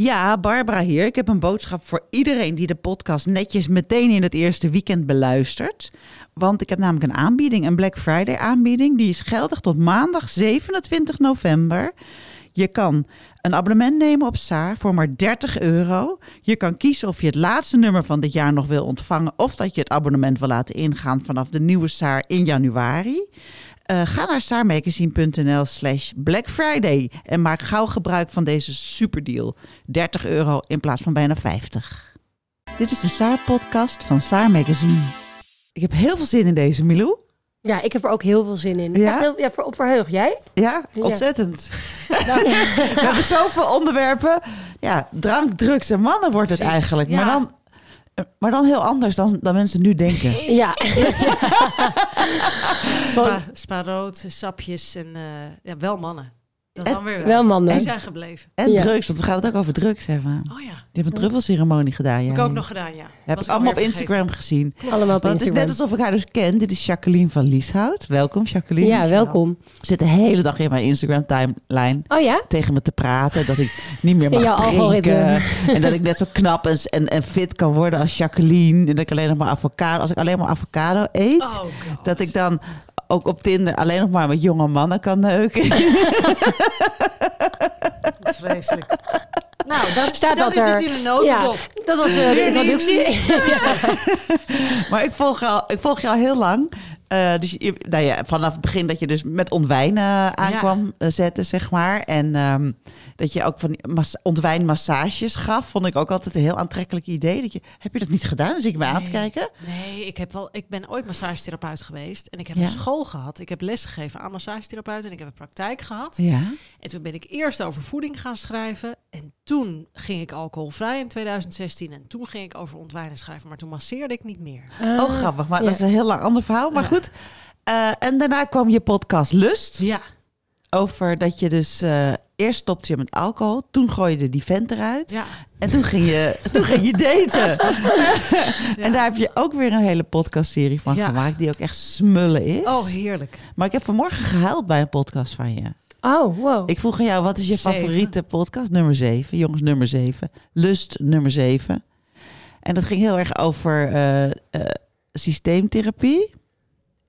Ja, Barbara hier. Ik heb een boodschap voor iedereen die de podcast netjes meteen in het eerste weekend beluistert. Want ik heb namelijk een aanbieding, een Black Friday aanbieding. Die is geldig tot maandag 27 november. Je kan een abonnement nemen op Saar voor maar 30 euro. Je kan kiezen of je het laatste nummer van dit jaar nog wil ontvangen... of dat je het abonnement wil laten ingaan vanaf de nieuwe Saar in januari. Uh, ga naar saarmagazine.nl slash Black Friday en maak gauw gebruik van deze superdeal. 30 euro in plaats van bijna 50. Dit is de Saar-podcast van Saar Magazine. Ik heb heel veel zin in deze, Milou. Ja, ik heb er ook heel veel zin in. Ja? Heel, ja, voor, op verheug. Jij? Ja, ontzettend. Nou, ja. We hebben zoveel onderwerpen. Ja, drank, drugs en mannen wordt het Precies. eigenlijk. Maar dan maar dan heel anders dan, dan mensen nu denken. Ja. spa, spa rood, sapjes en uh, ja, wel mannen. Dat en, dan weer wel. wel mannen. Die zijn gebleven. En ja. drugs, want we gaan het ook over drugs hebben. Oh ja. Die hebben een truffelceremonie gedaan. Ja. Heb ik ook nog gedaan, ja. Heb ik allemaal op Instagram gezien. Allemaal op want Het is net alsof ik haar dus ken. Dit is Jacqueline van Lieshout. Welkom, Jacqueline. Ja, welkom. Ik zit de hele dag in mijn Instagram timeline oh, ja? tegen me te praten. Dat ik niet meer mag drinken. En dat ik net zo knap en, en, en, fit kan worden als Jacqueline. En dat ik alleen nog maar avocado... Als ik alleen maar avocado eet, oh, dat ik dan ook op Tinder alleen nog maar met jonge mannen kan neuken. Dat is vreselijk. Nou, dat, Staat dat, dat is het in een notendop. Ja, dat was uh, de introductie. Ja. maar ik volg, al, ik volg je al heel lang. Uh, dus je, nou ja, vanaf het begin dat je dus met ontwijnen aankwam ja. zetten, zeg maar. En um, dat je ook van ontwijnmassages gaf, vond ik ook altijd een heel aantrekkelijk idee. Dat je, heb je dat niet gedaan? Dus ik me nee, aan te kijken. Nee, ik, heb wel, ik ben ooit massagetherapeut geweest. En ik heb ja. een school gehad. Ik heb les gegeven aan massagetherapeuten. En ik heb een praktijk gehad. Ja. En toen ben ik eerst over voeding gaan schrijven. En toen ging ik alcoholvrij in 2016. En toen ging ik over ontwijnen schrijven. Maar toen masseerde ik niet meer. Uh, oh, grappig. Maar dat is een heel lang ander verhaal. Maar goed. Uh, en daarna kwam je podcast Lust. Ja. Over dat je dus... Uh, eerst stopte je met alcohol. Toen gooide die vent eruit. Ja. En toen ging je, toen ging je daten. ja. En daar heb je ook weer een hele podcastserie van ja. gemaakt. Die ook echt smullen is. Oh, heerlijk. Maar ik heb vanmorgen gehuild bij een podcast van je. Oh, wow. Ik vroeg aan jou, wat is je zeven. favoriete podcast? Nummer 7. Jongens, nummer 7. Lust, nummer 7. En dat ging heel erg over uh, uh, systeemtherapie.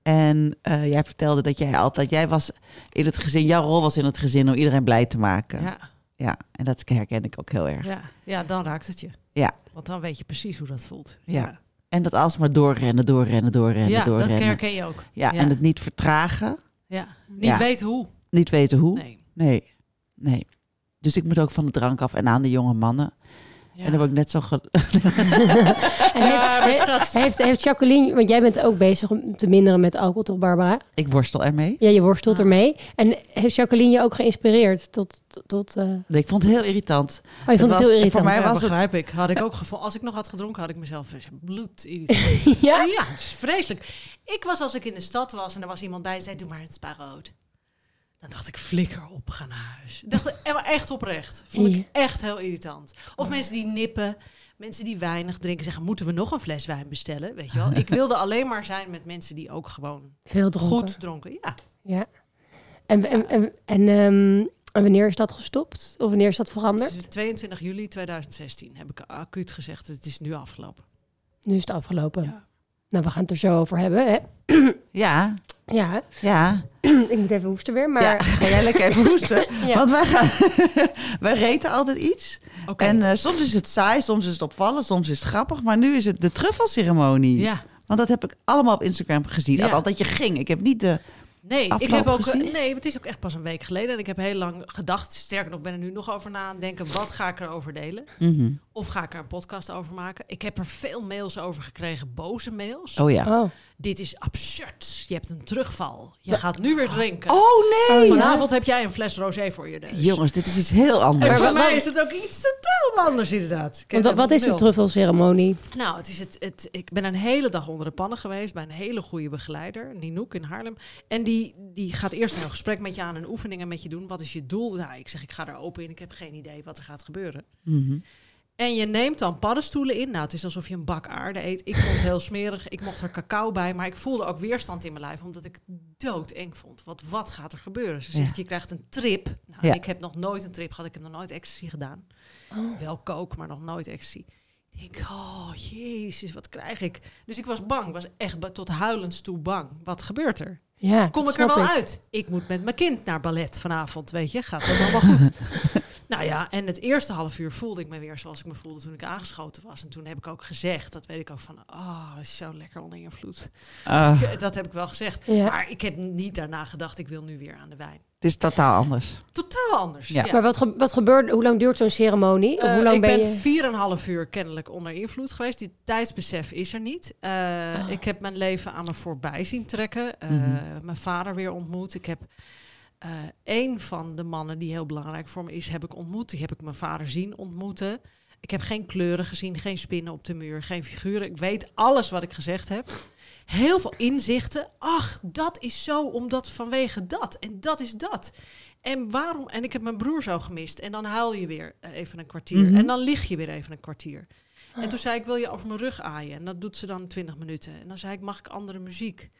En uh, jij vertelde dat jij altijd, jij was in het gezin, jouw rol was in het gezin om iedereen blij te maken. Ja. Ja, en dat herken ik ook heel erg. Ja, ja dan raakt het je. Ja. Want dan weet je precies hoe dat voelt. Ja. ja. En dat alsmaar doorrennen, doorrennen, doorrennen, ja, doorrennen. dat herken je ook. Ja, ja, en het niet vertragen. Ja, niet weten hoe. Niet weten hoe. Nee. nee. Nee. Dus ik moet ook van de drank af en aan de jonge mannen. Ja. En dan word ik net zo. Ge... en ja, heeft, heeft, heeft, Jacqueline, want jij bent ook bezig om te minderen met alcohol, toch, Barbara? Ik worstel ermee. Ja, je worstelt ah. ermee. En heeft Jacqueline je ook geïnspireerd tot. tot uh... nee, ik vond het heel irritant. Oh, je vond het, was, heel irritant. Voor mij ja, was begrijp het. ik. Had ik ook gevoel. Als ik nog had gedronken, had ik mezelf bloed irritant. ja? ja, het is vreselijk. Ik was als ik in de stad was en er was iemand bij zei: Doe maar een spa rood. Dan dacht ik, flikker op, ga naar huis. Dacht, maar echt oprecht. Vond ik echt heel irritant. Of Oh. mensen die nippen, mensen die weinig drinken, zeggen, moeten we nog een fles wijn bestellen? Weet je wel? Ik wilde alleen maar zijn met mensen die ook gewoon Veel dronken. goed dronken. Ja. Ja. En, en, en, en, um, en wanneer is dat gestopt? Of wanneer is dat veranderd? 22 juli 2016 heb ik acuut gezegd, het is nu afgelopen. Nu is het afgelopen. Ja. Nou, we gaan het er zo over hebben, hè? Ja. Ja. Ja. ik moet even hoesten weer, maar... Ja, ga jij lekker even hoesten? ja. Want wij gaan... wij reten altijd iets. Okay. En uh, soms is het saai, soms is het opvallend, soms is het grappig. Maar nu is het de truffelceremonie. Ja. Want dat heb ik allemaal op Instagram gezien. Ja. Altijd je ging. Ik heb niet de Nee, ik heb ook, gezien? eh, nee, het is ook echt pas een week geleden. En ik heb heel lang gedacht, sterker nog, ik ben er nu nog over na aan denken. Wat ga ik erover delen? Mhm. Of ga ik er een podcast over maken? Ik heb er veel mails over gekregen, boze mails. Oh ja. Oh. Dit is absurd. Je hebt een terugval. Je gaat nu weer drinken. Oh nee! Oh, ja. Vanavond heb jij een fles rosé voor je neus. Jongens, dit is iets heel En anders. voor Maar wa- mij is het ook iets totaal anders inderdaad. Ik Want heb wat, wat is de nul. truffelceremonie? Nou, het is het, het, ik ben een hele dag onder de pannen geweest bij een hele goede begeleider, Ninoek in Haarlem. En die, die gaat eerst een gesprek met je aan en oefeningen met je doen. Wat is je doel? Nou, ik zeg, ik ga er open in. Ik heb geen idee wat er gaat gebeuren. Mhm. En je neemt dan paddenstoelen in. Nou, het is alsof je een bak aarde eet. Ik vond het heel smerig. Ik mocht er cacao bij. Maar ik voelde ook weerstand in mijn lijf. Omdat ik het doodeng vond. Wat, wat gaat er gebeuren? Ze zegt, je krijgt een trip. Nou, Ja. ik heb nog nooit een trip gehad. Ik heb nog nooit ecstasy gedaan. Wel coke, maar nog nooit ecstasy. Ik denk, oh jezus, wat krijg ik? Dus ik was bang. was echt tot huilens toe bang. Wat gebeurt er? Ja, Kom ik er wel uit? Ik moet met mijn kind naar ballet vanavond, weet je. Gaat dat allemaal goed? nou ja, en het eerste half uur voelde ik me weer zoals ik me voelde toen ik aangeschoten was. En toen heb ik ook gezegd, dat weet ik ook van... Oh, het is zo lekker onder invloed. Ah, Dat heb ik wel gezegd. Ja. Maar ik heb niet daarna gedacht, ik wil nu weer aan de wijn. het is totaal anders. Totaal anders. Ja. Maar wat, ge- wat gebeurt, hoe lang duurt zo'n ceremonie? Of hoe lang ik ben ben je? vier en een half uur kennelijk onder invloed geweest. Die tijdsbesef is er niet. Eh, Ah. Ik heb mijn leven aan me voorbij zien trekken. Eh, Mhm. Mijn vader weer ontmoet. Ik heb eh één van de mannen die heel belangrijk voor me is, heb ik ontmoet. Die heb ik mijn vader zien ontmoeten. Ik heb geen kleuren gezien, geen spinnen op de muur, geen figuren. Ik weet alles wat ik gezegd heb. Heel veel inzichten. Ach, dat is zo, omdat vanwege dat. En dat is dat. En waarom? En ik heb mijn broer zo gemist. En dan huil je weer eh, even een kwartier. Mhm. En dan lig je weer even een kwartier. En toen zei ik, wil je over mijn rug aaien? En dat doet ze dan 20 minuten. En dan zei ik, mag ik andere muziek?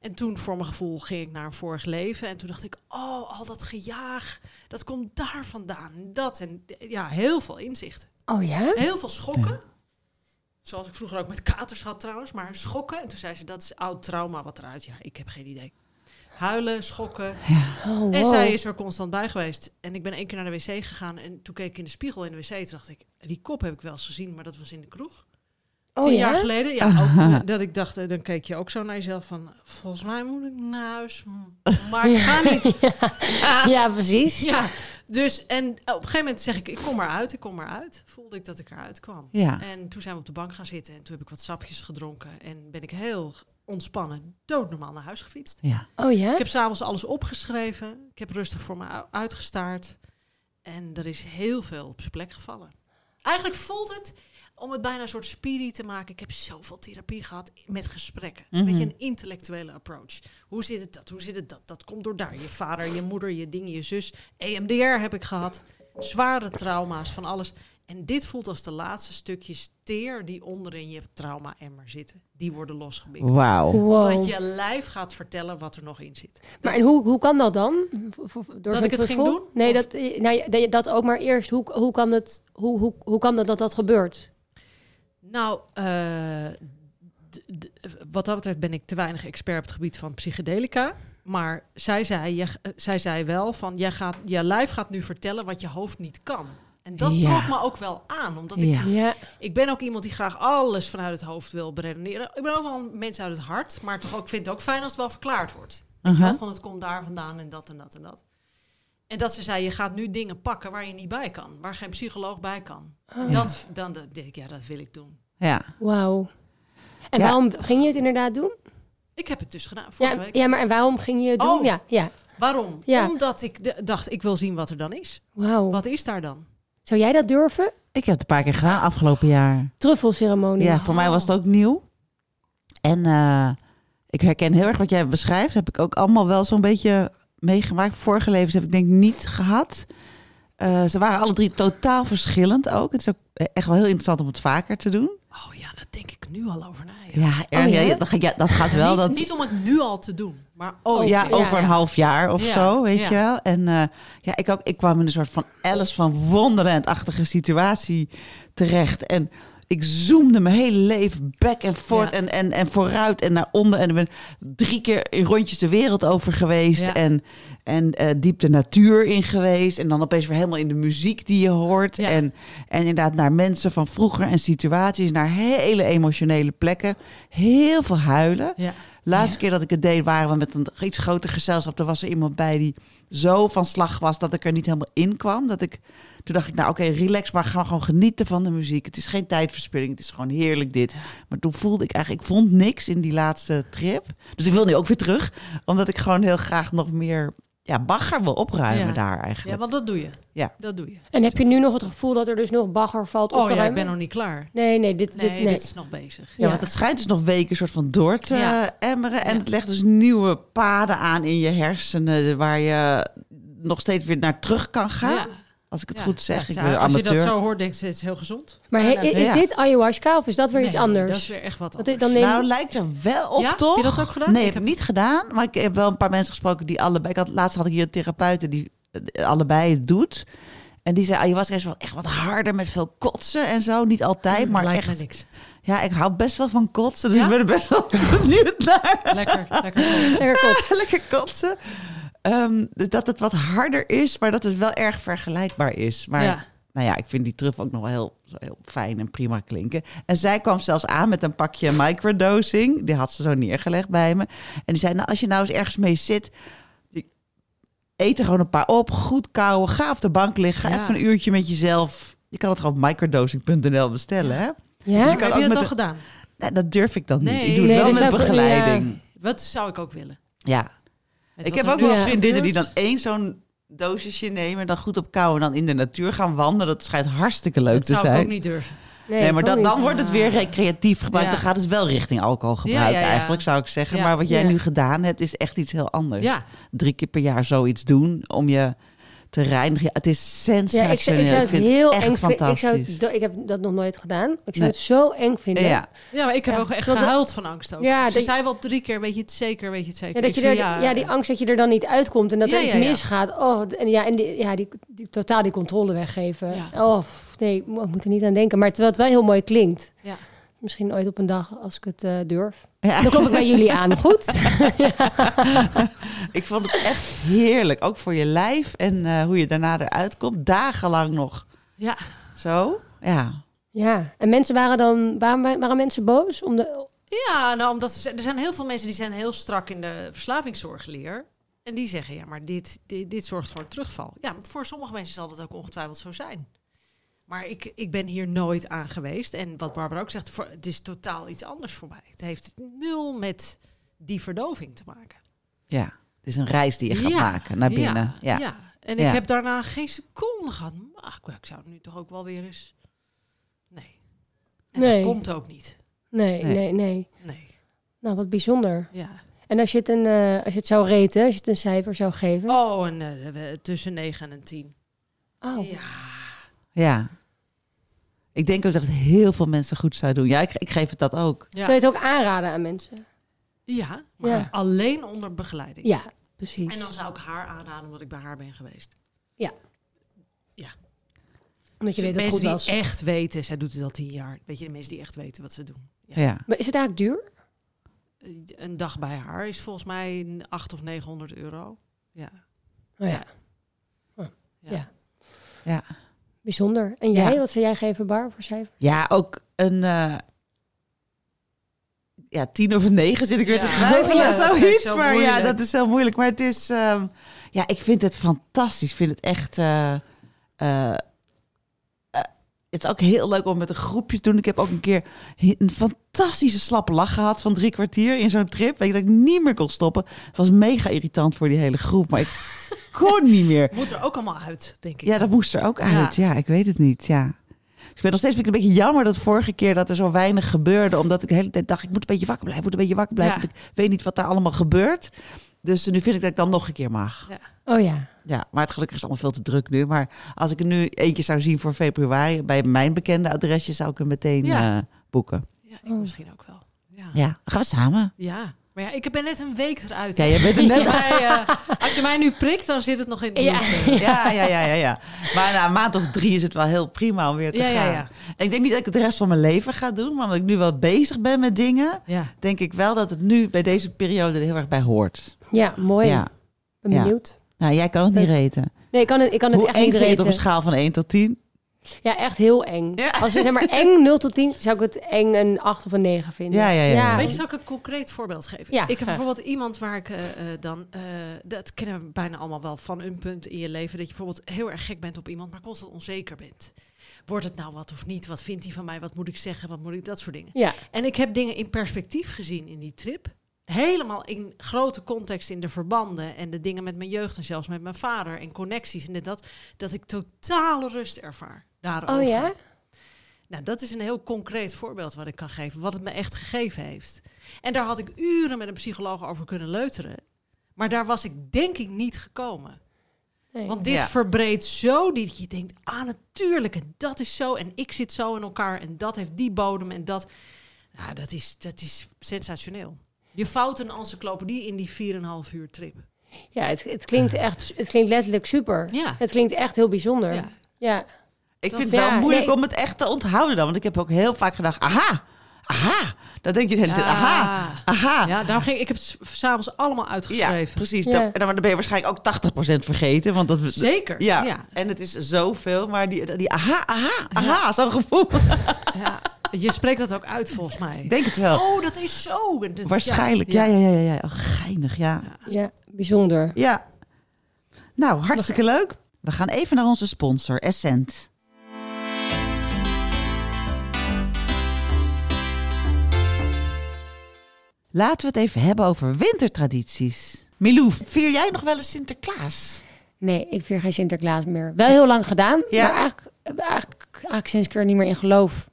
En toen, voor mijn gevoel, ging ik naar een vorig leven. En toen dacht ik, oh, al dat gejaag, dat komt daar vandaan. Dat en ja, heel veel inzichten. Oh ja? Heel veel schokken. Zoals ik vroeger ook met katers had trouwens. Maar schokken. En toen zei ze, dat is oud trauma wat eruit. Ja, ik heb geen idee. Huilen, schokken. Oh, wow. En zij is er constant bij geweest. En ik ben één keer naar de wc gegaan. En toen keek ik in de spiegel in de wc. Toen dacht ik, die kop heb ik wel eens gezien. Maar dat was in de kroeg. Oh, Tien ja? jaar geleden. Ja, ook, dat ik dacht, eh, dan keek je ook zo naar jezelf van... Volgens mij moet ik naar huis. Maar ik ga niet. Ja, precies. Ja, dus en op een gegeven moment zeg ik, ik kom eruit, ik kom eruit. Voelde ik dat ik eruit kwam. Ja. En toen zijn we op de bank gaan zitten en toen heb ik wat sapjes gedronken. En ben ik heel ontspannen, doodnormaal naar huis gefietst. Ja. Oh ja? Ik heb s'avonds alles opgeschreven. Ik heb rustig voor me uitgestaard. En er is heel veel op zijn plek gevallen. Eigenlijk voelt het, om het bijna een soort spirit te maken... Ik heb zoveel therapie gehad met gesprekken. Een beetje een intellectuele approach. Hoe zit het dat? Hoe zit het dat? Dat komt door daar. Je vader, je moeder, je ding, je zus. EMDR heb ik gehad. Zware trauma's, van alles. En dit voelt als de laatste stukjes teer die onderin je trauma-emmer zitten. Die worden losgebikt. Wauw. Wow. Dat je lijf gaat vertellen wat er nog in zit. Maar Dat- en hoe, hoe kan dat dan? Door Dat ik het ging doen? Nee, Of- dat, eh, nou, dat ook maar eerst. Hoe, hoe, kan, het, hoe, hoe, hoe kan dat dat dat gebeurt? Nou, eh, wat dat betreft ben ik te weinig expert op het gebied van psychedelica. Maar zij zei, je, eh, zij zei wel van, jij gaat, je lijf gaat nu vertellen wat je hoofd niet kan. En dat Ja. trok me ook wel aan. Omdat ik, Ja. Ik ben ook iemand die graag alles vanuit het hoofd wil beredeneren. Ik ben ook wel een mens uit het hart. Maar toch ook vind het ook fijn als het wel verklaard wordt. Aha. wel, van het komt daar vandaan en dat en dat en dat. En dat ze zei, je gaat nu dingen pakken waar je niet bij kan. Waar geen psycholoog bij kan. En dat, dan denk ik, ja, dat wil ik doen. Ja. Wauw. En Ja. waarom ging je het inderdaad doen? Ik heb het dus gedaan vorige Ja, week. ja, maar en waarom ging je het doen? Oh. Ja, ja. Waarom? Ja. Omdat ik dacht, ik wil zien wat er dan is. Wauw. Wat is daar dan? Zou jij dat durven? Ik heb het een paar keer gedaan afgelopen jaar. Truffelceremonie. Ja, voor mij was het ook nieuw. En eh, ik herken heel erg wat jij beschrijft. Heb ik ook allemaal wel zo'n beetje meegemaakt. Vorige levens heb ik denk ik niet gehad. Eh, ze waren alle drie totaal verschillend ook. Het is ook echt wel heel interessant om het vaker te doen. Oh ja, daar denk ik nu al over na. Ja, ja? ja, dat, ja, dat gaat wel. niet, dat, niet om het nu al te doen, maar ooit. ja, over een half jaar of zo, weet je wel. En eh, ja, ik, ook, ik kwam in een soort van Alice van Wonderland-achtige situatie terecht. En ik zoomde mijn hele leven back en forth Ja. en, en, en vooruit en naar onder. En ik ben drie keer in rondjes de wereld over geweest. Ja. En, en eh, diep de natuur in geweest. En dan opeens weer helemaal in de muziek die je hoort. Ja. En, en inderdaad naar mensen van vroeger en situaties. Naar hele emotionele plekken. Heel veel huilen Ja. Laatste keer dat ik het deed, waren we met een iets groter gezelschap. Er was er iemand bij die zo van slag was dat ik er niet helemaal in kwam. Dat ik, toen dacht ik, nou oké, relax, maar ga gewoon genieten van de muziek. Het is geen tijdverspilling, het is gewoon heerlijk dit. Maar toen voelde ik eigenlijk, ik vond niks in die laatste trip. Dus ik wil nu ook weer terug, omdat ik gewoon heel graag nog meer ja, bagger wil opruimen Ja. daar Ja, eigenlijk. want dat doe je. Ja. Dat doe je. En heb je nu nog het gevoel dat er dus nog bagger valt op Oh te ja, ik ben nog niet klaar. Nee, nee, dit, Nee, dit, nee. dit is nog bezig. Ja, want het schijnt dus nog weken soort van door te Ja. emmeren. En Ja. het legt dus nieuwe paden aan in je hersenen... waar je nog steeds weer naar terug kan gaan. Als ik het Ja. goed zeg. Ja, ik het- ben als je amateur. dat zo hoort, denk je, het is heel gezond. Maar he- nou, is ja. dit ayahuasca of is dat weer iets nee, anders? dat is weer echt wat anders. dan neem- Nou, lijkt er wel op, Ja? toch? Heb je dat ook gedaan? Nee, Ik ik heb niet gedaan. Maar ik heb wel een paar mensen gesproken die allebei... Ik had, laatst had ik hier een therapeut die eh, allebei het doet. En die zei, ayahuasca is wel echt wat harder met veel kotsen en zo. Niet altijd, Mm, maar lijkt echt... niks. Ja, ik hou best wel van kotsen. Dus Ja? ik ben er best wel benieuwd naar. Lekker, lekker. goed. Lekker kot. Lekker kotsen. Ehm, dus dat het wat harder is, maar dat het wel erg vergelijkbaar is. Maar Ja. nou ja, ik vind die truffel ook nog wel heel, heel fijn en prima klinken. En zij kwam zelfs aan met een pakje microdosing. Die had ze zo neergelegd bij me. En die zei, nou als je nou eens ergens mee zit... Eet er gewoon een paar op, goed kauwen, ga op de bank liggen, ga Ja. even een uurtje met jezelf. Je kan het gewoon op microdosing.nl bestellen, hè? Ja? je kan Heb ook je met al de- gedaan? Nee, dat durf ik dan Nee. niet. Ik doe Nee, het wel dat met begeleiding. Wat zou ik ook willen? Ja. Ik heb ook wel vriendinnen die dan één zo'n dosisje nemen, dan goed op kou en dan in de natuur gaan wandelen. Dat schijnt hartstikke leuk Dat te zou ik zijn. ook niet durven. Nee, maar ik dan, wordt het weer recreatief gebruikt. Ja. Dan gaat het wel richting alcoholgebruik Ja, ja, ja. eigenlijk, zou ik zeggen. Ja. Maar wat jij Ja. nu gedaan hebt, is echt iets heel anders. Ja, Drie keer per jaar zoiets doen om je te reinigen. Ja, het is Ja, sensationeel. ik zou, ik zou het vind heel echt eng vinden. Ik, zou fantastisch. het, ik heb dat nog nooit gedaan. Ik zou Nee. het zo eng vinden. ja. ja maar ik heb Ja, ook echt dat- gehuild van angst ook. Ja, Ze dat- zei wel drie keer, weet je het zeker, weet je het zeker. Ja, dat je zei, er, ja, die angst dat je er dan niet uitkomt en dat Ja, er iets ja, ja. misgaat. Oh, en ja, en die, ja, die, die, totaal die controle weggeven. Ja. Oh, pff, nee, ik moet er niet aan denken. Maar terwijl het wel heel mooi klinkt. Ja. Misschien ooit op een dag als ik het eh, durf. Ja. Dan kom ik bij jullie aan. Goed? Ik vond het echt heerlijk. Ook voor je lijf en eh, hoe je daarna eruit komt. Dagenlang nog Ja, zo. Ja. Ja. En mensen waren dan, waren, waren mensen boos? Om de, Ja, nou, omdat ze- er zijn heel veel mensen die zijn heel strak in de verslavingszorgleer. En die zeggen, ja, maar dit, dit, dit zorgt voor een terugval. Ja, voor sommige mensen zal dat ook ongetwijfeld zo zijn. Maar ik, ik ben hier nooit aan geweest. En wat Barbara ook zegt, voor, het is totaal iets anders voor mij. Het heeft nul met die verdoving te maken. ja. Het is een reis die je gaat Ja, maken naar binnen. Ja. ja. En Ja. ik heb daarna geen seconde gehad. Maar ik zou het nu toch ook wel weer eens... Nee. En Nee. dat komt ook niet. nee, Nee. nee, nee, Nee. Nou, wat bijzonder. Ja. En als je het, een, eh, als je het zou reten, als je het een cijfer zou geven. Oh, en eh, tussen 9 en 10. Oh. Ja. Ja. Ik denk ook dat het heel veel mensen goed zou doen. Ja, ik, ik geef het dat ook. Ja. Zou je het ook aanraden aan mensen? Ja, maar Ja. alleen onder begeleiding. Ja, precies. En dan zou ik haar aanraden omdat ik bij haar ben geweest. Omdat je weet dat het mensen goed die was. echt weten, zij doet het al tien jaar. Weet je, de mensen die echt weten wat ze doen. Ja. Ja. Maar is het eigenlijk duur? Een dag bij haar is volgens mij 8 of 900 euro. Ja. Oh, ja. Ja. Ja. Ja. Bijzonder. En jij, Ja. wat zou jij geven, Bar, voor cijfer? Ja, ook een... eh, ja, tien of een negen zit ik weer te Ja. twijfelen. Ja, dat is zoiets. zo maar ja, moeilijk. dat is heel moeilijk. Maar het is... ehm, ja, ik vind het fantastisch. Ik vind het echt... eh, eh, eh, het is ook heel leuk om met een groepje te doen. Ik heb ook een keer een fantastische slappe lach gehad van drie kwartier in zo'n trip. Weet je, dat ik niet meer kon stoppen. Het was mega irritant voor die hele groep, maar ik kon niet meer. Moet er ook allemaal uit, denk ik. Ja, dat moest er ook uit. Ja, ik weet het niet. Ja. Ik ben nog steeds vind ik het een beetje jammer dat vorige keer dat er zo weinig gebeurde. Omdat ik de hele tijd dacht, ik moet een beetje wakker blijven, ik moet een beetje wakker blijven. Ja. Want ik weet niet wat daar allemaal gebeurt. Dus nu vind ik dat ik dan nog een keer mag. Oh ja. Ja, maar het gelukkig is allemaal veel te druk nu. Maar als ik er nu eentje zou zien voor februari bij mijn bekende adresje, zou ik hem meteen Ja. eh, boeken. Ja, ik Oh. misschien ook wel. Ja. Ja, gaan we samen. Ja. Maar ja, ik ben net een week eruit. Ja, je bent er net Mij, eh, als je mij nu prikt, dan zit het nog in Ja. bloed, eh. Ja, ja, ja, ja, ja. Maar na een maand of drie is het wel heel prima om weer te Ja, ja, gaan. ja. Ik denk niet dat ik het de rest van mijn leven ga doen, maar omdat ik nu wel bezig ben met dingen, Ja. denk ik wel dat het nu bij deze periode er heel erg bij hoort. Ja, mooi. Ja. ben Ja. benieuwd. Nou, jij kan het niet reten. Nee, ik kan het, ik kan het Hoe echt niet vind je het op een schaal van 1 tot 10? Ja, echt heel eng. Ja. Als je zeg maar eng 0 tot 10, zou ik het eng een 8 of een 9 vinden. Ja, ja, ja, ja. Weet je, zal ik een concreet voorbeeld geven? Ja, ik heb graag. bijvoorbeeld iemand waar ik eh, eh, dan... eh, dat kennen we bijna allemaal wel van een punt in je leven... dat je bijvoorbeeld heel erg gek bent op iemand... maar constant onzeker bent. Wordt het nou wat of niet? Wat vindt hij van mij? Wat moet ik zeggen? Wat moet ik... Dat soort dingen. Ja, En ik heb dingen in perspectief gezien in die trip. Helemaal in grote context in de verbanden en de dingen met mijn jeugd en zelfs met mijn vader en connecties en dit dat. Dat ik totale rust ervaar daarover. oh ja? Nou, dat is een heel concreet voorbeeld wat ik kan geven, wat het me echt gegeven heeft. En daar had ik uren met een psycholoog over kunnen leuteren. Maar daar was ik denk ik niet gekomen. Nee. Want dit Ja. verbreedt zo dat je denkt, ah natuurlijk, en dat is zo, en ik zit zo in elkaar, en dat heeft die bodem, en dat... Nou, dat is, dat is sensationeel. Je fout een encyclopedie in die 4,5 uur trip. Ja, het, het klinkt echt, het klinkt letterlijk super. Ja. Het klinkt echt heel bijzonder. Ja. Ja. Ik vind het Ja, wel moeilijk nee. om het echt te onthouden dan. Want ik heb ook heel vaak gedacht, aha, aha. Dat denk je de hele tijd, aha, aha. Ja, daarom ging ik heb het s- s'avonds allemaal Ja, uitgeschreven. precies. Ja. Dan, en dan ben je waarschijnlijk ook 80% vergeten. Want dat, Zeker. Ja. Ja. en het is zoveel. Maar die, die aha, aha, aha, zo'n gevoel. ja. Je spreekt dat ook uit volgens mij. Ik denk het wel. Oh, dat is zo. Dat- Waarschijnlijk, ja, ja, ja, ja. ja. Oh, geinig, ja. ja, bijzonder. Ja. Nou, hartstikke leuk. We gaan even naar onze sponsor, Essent. Laten we het even hebben over wintertradities. Milou, vier jij nog wel eens Sinterklaas? Nee, ik vier geen Sinterklaas meer. Wel heel lang gedaan, Ja. maar eigenlijk, eigenlijk, eigenlijk sinds ik er niet meer in geloof.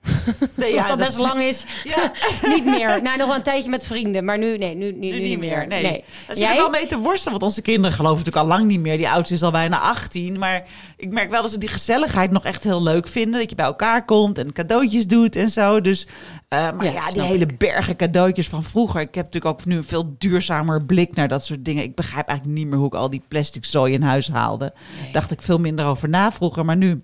Nee, al dat best lang is. Ja, niet meer. Nou, nog wel een tijdje met vrienden, maar nu, nee, nu, nu, nu, niet meer. Nee. Nee. Daar zit ik wel mee te worstelen, want onze kinderen geloven natuurlijk al lang niet meer. Die oudste is al bijna 18. Maar ik merk wel dat ze die gezelligheid nog echt heel leuk vinden. Dat je bij elkaar komt en cadeautjes doet en zo. Dus, eh, maar Ja, ja, die hele bergen cadeautjes van vroeger. Ik heb natuurlijk ook nu een veel duurzamer blik naar dat soort dingen. Ik begrijp eigenlijk niet meer hoe ik al die plastic zooi in huis haalde. Dacht ik veel minder over na vroeger, maar nu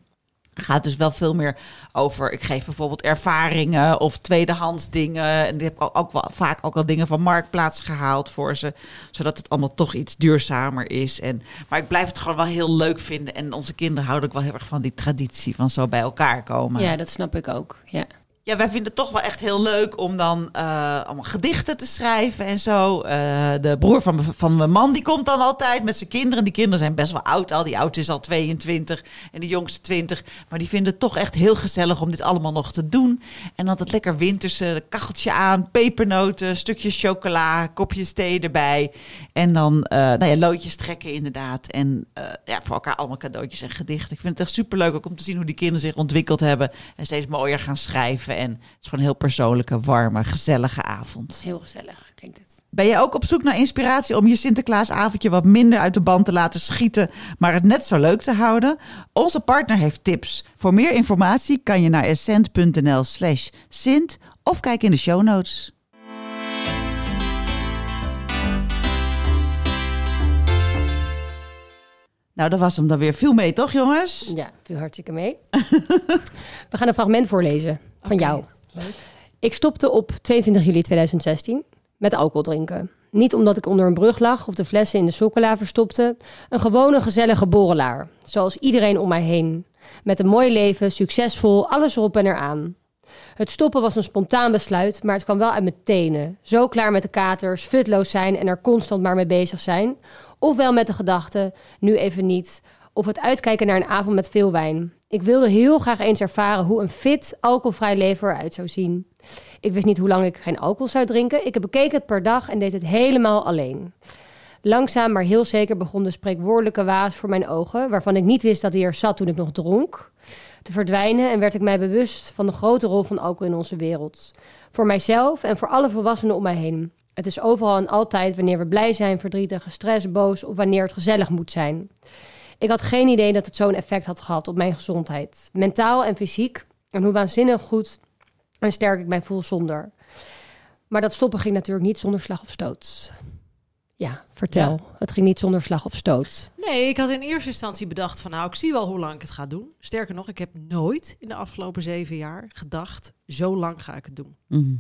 gaat dus wel veel meer over. Ik geef bijvoorbeeld ervaringen of tweedehands dingen. En die heb ik ook wel, vaak ook al dingen van marktplaats gehaald voor ze. Zodat het allemaal toch iets duurzamer is. En, maar ik blijf het gewoon wel heel leuk vinden. En onze kinderen houden ook wel heel erg van die traditie van zo bij elkaar komen. Ja, dat snap ik ook. Ja. Ja, wij vinden het toch wel echt heel leuk om dan eh, allemaal gedichten te schrijven en zo. Eh, de broer van, van mijn man, die komt dan altijd met zijn kinderen. Die kinderen zijn best wel oud al. Die oudste is al 22 en de jongste 20. Maar die vinden het toch echt heel gezellig om dit allemaal nog te doen. En dan dat lekker winterse kacheltje aan, pepernoten, stukjes chocola, kopjes thee erbij. En dan eh, nou ja, loodjes trekken inderdaad. En ja, voor elkaar allemaal cadeautjes en gedichten. Ik vind het echt superleuk ook om te zien hoe die kinderen zich ontwikkeld hebben. En steeds mooier gaan schrijven. En het is gewoon een heel persoonlijke, warme, gezellige avond. Heel gezellig klinkt het. Ben je ook op zoek naar inspiratie om je Sinterklaasavondje wat minder uit de band te laten schieten, maar het net zo leuk te houden? Onze partner heeft tips. Voor meer informatie kan je naar essent.nl slash sint of kijk in de show notes. Nou, dat was hem dan weer. Viel mee, toch jongens? Ja, viel hartstikke mee. We gaan een fragment voorlezen van jou. Ik stopte op 22 juli 2016 met alcohol drinken. Niet omdat ik onder een brug lag of de flessen in de chocola verstopte. Een gewone gezellige borrelaar. Zoals iedereen om mij heen. Met een mooi leven, succesvol, alles erop en eraan. Het stoppen was een spontaan besluit, maar het kwam wel uit mijn tenen. Zo klaar met de katers, futloos zijn en er constant maar mee bezig zijn. Ofwel met de gedachte, nu even niet. Of het uitkijken naar een avond met veel wijn. Ik wilde heel graag eens ervaren hoe een fit, alcoholvrij leven eruit zou zien. Ik wist niet hoe lang ik geen alcohol zou drinken. Ik heb bekeken het per dag en deed het helemaal alleen. Langzaam, maar heel zeker begon de spreekwoordelijke waas voor mijn ogen, waarvan ik niet wist dat hij er zat toen ik nog dronk, te verdwijnen en werd ik mij bewust van de grote rol van alcohol in onze wereld. Voor mijzelf en voor alle volwassenen om mij heen. Het is overal en altijd wanneer we blij zijn, verdrietig, gestrest, boos of wanneer het gezellig moet zijn. Ik had geen idee dat het zo'n effect had gehad op mijn gezondheid, mentaal en fysiek, en hoe waanzinnig goed en sterk ik mij voel zonder. Maar dat stoppen ging natuurlijk niet zonder slag of stoot. Ja, vertel. Het ging niet zonder slag of stoot. Nee, ik had in eerste instantie bedacht van nou, ik zie wel hoe lang ik het ga doen. Sterker nog, ik heb nooit in de afgelopen zeven jaar gedacht, zo lang ga ik het doen. Mhm.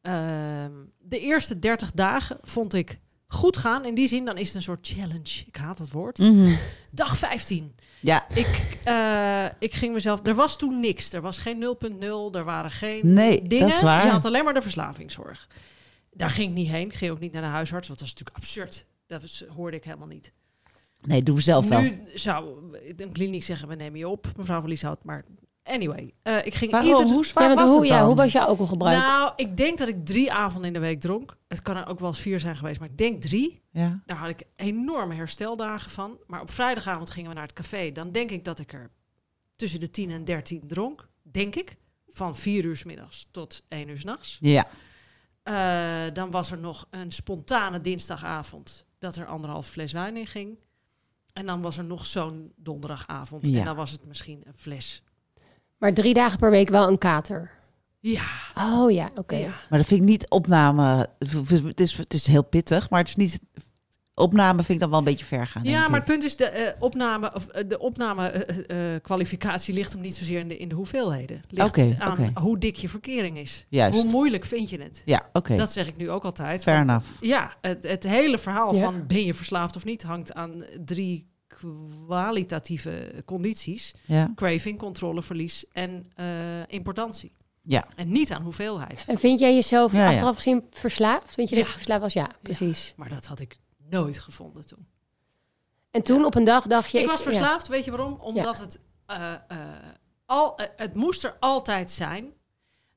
Ehm, de eerste 30 dagen vond ik goed gaan. In die zin, dan is het een soort challenge. Ik haat dat woord. Mhm. Dag 15. Ja, Ik, eh, ik ging mezelf... Er was toen niks. Er was geen 0.0. Er waren geen Nee, dat dingen. is waar. Je had alleen maar de verslavingszorg. Daar ging ik niet heen. Ik ging ook niet naar de huisarts. Want dat is natuurlijk absurd. Dat was- hoorde ik helemaal niet. nee, doen we zelf wel. Nu zou een kliniek zeggen, we nemen je op, mevrouw van Lieshout. Maar anyway, eh, ik ging Waarom? ieder... Hoe zwaar Ja, was hoe, het ja, dan? hoe was jouw alcoholgebruik? Nou, ik denk dat ik drie avonden in de week dronk. Het kan er ook wel eens vier zijn geweest, maar ik denk drie. Ja. Daar had ik enorme hersteldagen van. Maar op vrijdagavond gingen we naar het café. Dan denk ik dat ik er tussen de 10 en 13 dronk. Denk ik. Van vier uur 's middags tot één uur 's nachts. Ja. Eh, dan was er nog een spontane dinsdagavond dat er anderhalf fles wijn in ging. En dan was er nog zo'n donderdagavond. Ja. En dan was het misschien een fles. Maar drie dagen per week wel een kater. Ja, Oh ja, oké. ja. Maar dat vind ik niet opname. Het is, het is heel pittig, maar het is niet. Opname vind ik dan wel een beetje ver gaan. ja denk maar het punt is, de eh, opname, of eh, de opname eh, eh, kwalificatie ligt hem niet zozeer in de, in de hoeveelheden. Ligt aan hoe dik je verkering is. Juist. Hoe moeilijk vind je het? Ja, oké. Dat zeg ik nu ook altijd. Fair Van- enough. Ja, het, het hele verhaal Ja. van ben je verslaafd of niet hangt aan drie kwalitatieve condities. Ja. Craving, controleverlies en eh, importantie. Ja. En niet aan hoeveelheid. En vind jij jezelf Ja, ja. achteraf gezien verslaafd? Vind je dat Ja. je verslaafd was? Ja, precies. Maar dat had ik nooit gevonden toen. En toen op een dag dacht je... ik was ja. verslaafd, weet je waarom? Omdat het, eh, eh, al, het moest er altijd zijn.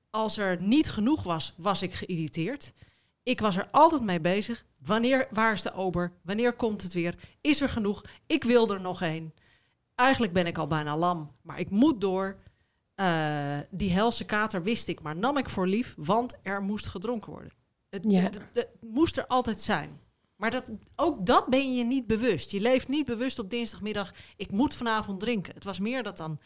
Als er niet genoeg was, was ik geïrriteerd. Ik was er altijd mee bezig. Wanneer, waar is de ober? Wanneer komt het weer? Is er genoeg? Ik wil er nog één. Eigenlijk ben ik al bijna lam, maar ik moet door. Eh, die helse kater wist ik, maar nam ik voor lief, want er moest gedronken worden. Het, Ja. het- het moest er altijd zijn. Maar dat, ook dat ben je niet bewust. Je leeft niet bewust op dinsdagmiddag, ik moet vanavond drinken. Het was meer dat dan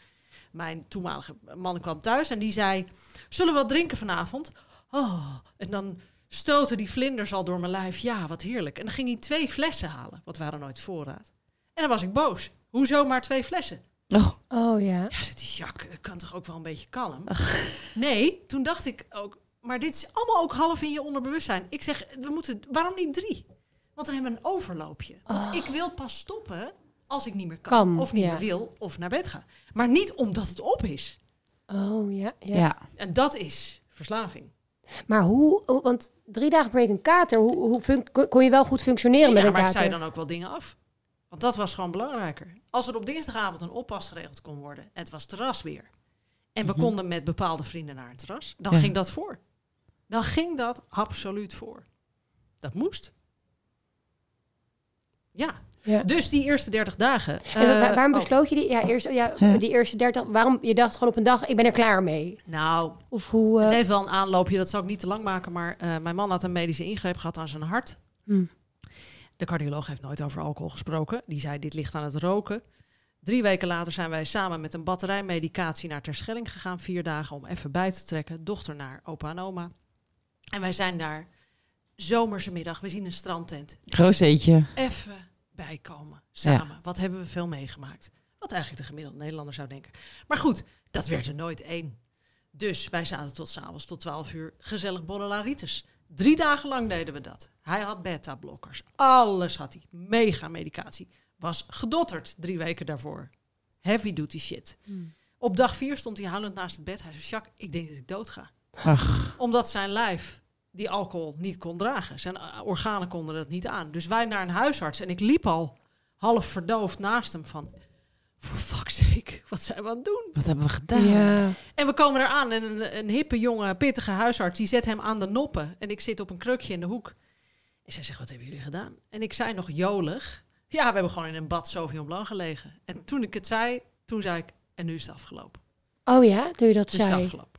mijn toenmalige man kwam thuis en die zei... Zullen we wat drinken vanavond? Oh, en dan stoten die vlinders al door mijn lijf. Ja, wat heerlijk. En dan ging hij twee flessen halen, want we hadden nooit voorraad. En dan was ik boos. Hoezo maar twee flessen? Oh, Oh ja. Ja, zegt die Jacques, ik kan toch ook wel een beetje kalm? Nee, toen dacht ik ook, maar dit is allemaal ook half in je onderbewustzijn. Ik zeg, we moeten, waarom niet drie? Want dan hebben we een overloopje. Want ik wil pas stoppen als ik niet meer kan. Kan, of niet ja. meer wil, of naar bed ga. Maar niet omdat het op is. Oh ja, ja. ja. En dat is verslaving. Maar hoe... hoe- Want drie dagen per week een kater. Hoe, hoe kon- je wel goed functioneren met Ja, een maar ik kater? zei dan ook wel dingen af. Want dat was gewoon belangrijker. Als er op dinsdagavond een oppas geregeld kon worden, en het was terras weer. En we konden met bepaalde vrienden naar het terras, dan Ja. ging dat voor. Dan ging dat absoluut voor. Dat moest. Ja, Ja. dus die eerste 30 dagen. En eh, waarom oh, besloot je die? Ja, eerst, ja, die eerste 30. Waarom? Je dacht gewoon op een dag, ik ben er klaar mee. nou, Of hoe? het eh, heeft wel een aanloopje, dat zal ik niet te lang maken. Maar eh, mijn man had een medische ingreep gehad aan zijn hart. Hmm. De cardioloog heeft nooit over alcohol gesproken. Die zei, dit ligt aan het roken. Drie weken later zijn wij samen met een batterijmedicatie naar Terschelling gegaan. Vier dagen om even bij te trekken. Dochter naar opa en oma. En wij zijn daar zomerse middag. We zien een strandtent. Rozeetje. Even bijkomen. Samen. Wat hebben we veel meegemaakt. Wat eigenlijk de gemiddelde Nederlander zou denken. Maar goed, dat werd er nooit één. Dus wij zaten tot s'avonds tot 12 uur gezellig borrelaritis. Drie dagen lang deden we dat. Hij had beta-blokkers. Alles had hij. Mega medicatie. Was gedotterd drie weken daarvoor. Heavy duty shit. Op dag vier stond hij huilend naast het bed. Hij zei, Jacques, ik denk dat ik dood ga. Ach, Omdat zijn lijf die alcohol niet kon dragen. Zijn uh, organen konden dat niet aan. Dus wij naar een huisarts. En ik liep al half verdoofd naast hem van... Voor fuck's sake, wat zijn we aan het doen? wat hebben we gedaan? ja. En we komen eraan en een, een hippe, jonge, pittige huisarts... die zet hem aan de noppen. En ik zit op een krukje in de hoek. En zij zegt, wat hebben jullie gedaan? En ik zei nog jolig... Ja, we hebben gewoon in een bad Sauvignon Blanc gelegen. En toen ik het zei, toen zei ik... En nu is het afgelopen. Oh ja, doe je dat Nu is het zei. afgelopen.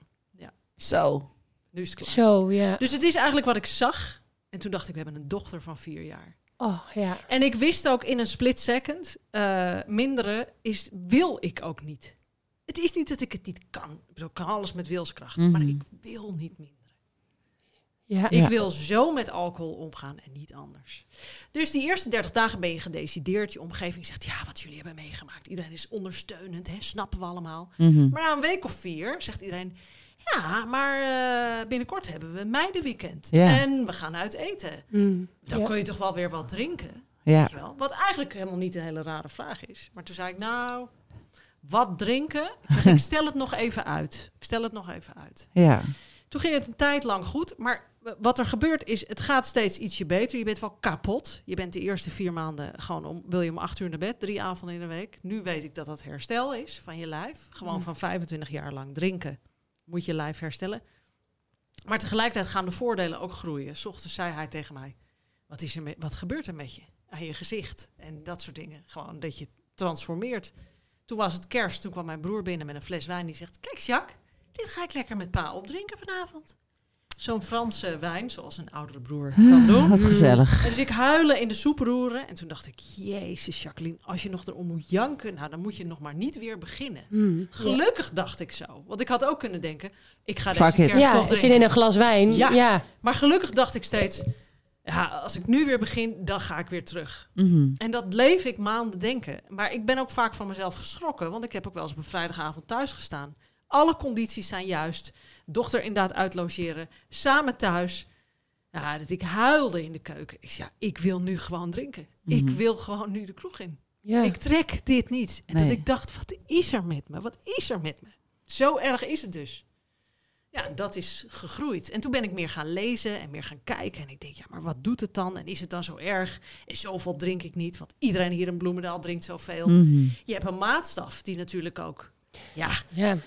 Zo. Nu is het klaar. Zo, ja. Dus het is eigenlijk wat ik zag. En toen dacht ik, we hebben een dochter van vier jaar. Oh ja. En ik wist ook in een split second, eh, minderen is, wil ik ook niet. Het is niet dat ik het niet kan. Ik bedoel, kan alles met wilskracht. Maar Mhm. ik wil niet minderen. Ja. Ik Ja. wil zo met alcohol omgaan en niet anders. Dus die eerste 30 dagen ben je gedecideerd. Je omgeving zegt, ja, wat jullie hebben meegemaakt. Iedereen is ondersteunend, hè? snappen we allemaal. Mhm. Maar na een week of vier zegt iedereen... Ja, maar eh, binnenkort hebben we meidenweekend. Ja. En we gaan uit eten. Mm. Dan Ja. kun je toch wel weer wat drinken. Ja. Weet je wel? Wat eigenlijk helemaal niet een hele rare vraag is. Maar toen zei ik, nou, wat drinken? Ik, zeg, ik stel het nog even uit. Ik stel het nog even uit. Ja. Toen ging het een tijd lang goed. Maar wat er gebeurt is, het gaat steeds ietsje beter. Je bent wel kapot. Je bent de eerste vier maanden gewoon om, wil je om acht uur naar bed, drie avonden in de week. Nu weet ik dat dat herstel is van je lijf. Gewoon van 25 jaar lang drinken moet je lijf herstellen. Maar tegelijkertijd gaan de voordelen ook groeien. 's ochtends zei hij tegen mij, wat, is er met, wat gebeurt er met je? Aan je gezicht en dat soort dingen. Gewoon dat je transformeert. Toen was het kerst, toen kwam mijn broer binnen met een fles wijn. Die zegt, kijk Jacques, dit ga ik lekker met pa opdrinken vanavond. Zo'n Franse wijn, zoals een oudere broer kan doen. Wat gezellig. En dus ik huilen in de soep roeren. En toen dacht ik, jezus Jacqueline, als je nog erom moet janken, nou dan moet je nog maar niet weer beginnen. Mm. Gelukkig dacht ik zo. Want ik had ook kunnen denken, ik ga Fuck deze kerst Ja, toch zin drinken. in een glas wijn. Ja. Ja. Maar gelukkig dacht ik steeds, ja, als ik nu weer begin, dan ga ik weer terug. Mhm. En dat bleef ik maanden denken. Maar ik ben ook vaak van mezelf geschrokken. Want ik heb ook wel eens op een vrijdagavond thuis gestaan. Alle condities zijn juist. Dochter inderdaad uitlogeren. Samen thuis. Ja, dat ik huilde in de keuken. Ik zei, ja, ik wil nu gewoon drinken. Ik Mhm. wil gewoon nu de kroeg in. Ja. Ik trek dit niet. En Nee. dat ik dacht, wat is er met me? Wat is er met me? Zo erg is het dus. Ja, dat is gegroeid. En toen ben ik meer gaan lezen en meer gaan kijken. En ik denk, ja, maar wat doet het dan? En is het dan zo erg? En zoveel drink ik niet, want iedereen hier in Bloemendaal drinkt zoveel. Mhm. Je hebt een maatstaf die natuurlijk ook... Ja, ja.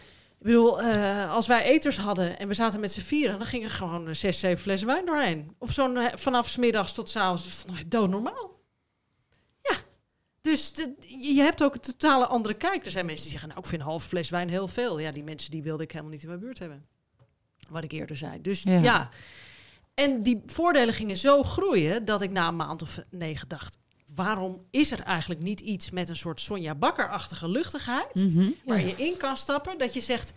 Ik bedoel, eh, als wij eters hadden en we zaten met z'n vieren... dan ging er gewoon een zes, zeven flessen wijn doorheen. Op zo'n, eh, vanaf 's middags tot 's avonds. Dat vonden wij doodnormaal. Ja, dus de- je hebt ook een totale andere kijk. Er zijn mensen die zeggen, nou, ik vind een half fles wijn heel veel. Ja, die mensen die wilde ik helemaal niet in mijn buurt hebben. Wat ik eerder zei. Dus Ja. ja. En die voordelen gingen zo groeien dat ik na een maand of negen dacht... waarom is er eigenlijk niet iets met een soort Sonja Bakker-achtige luchtigheid... Mhm. waar je in kan stappen, dat je zegt...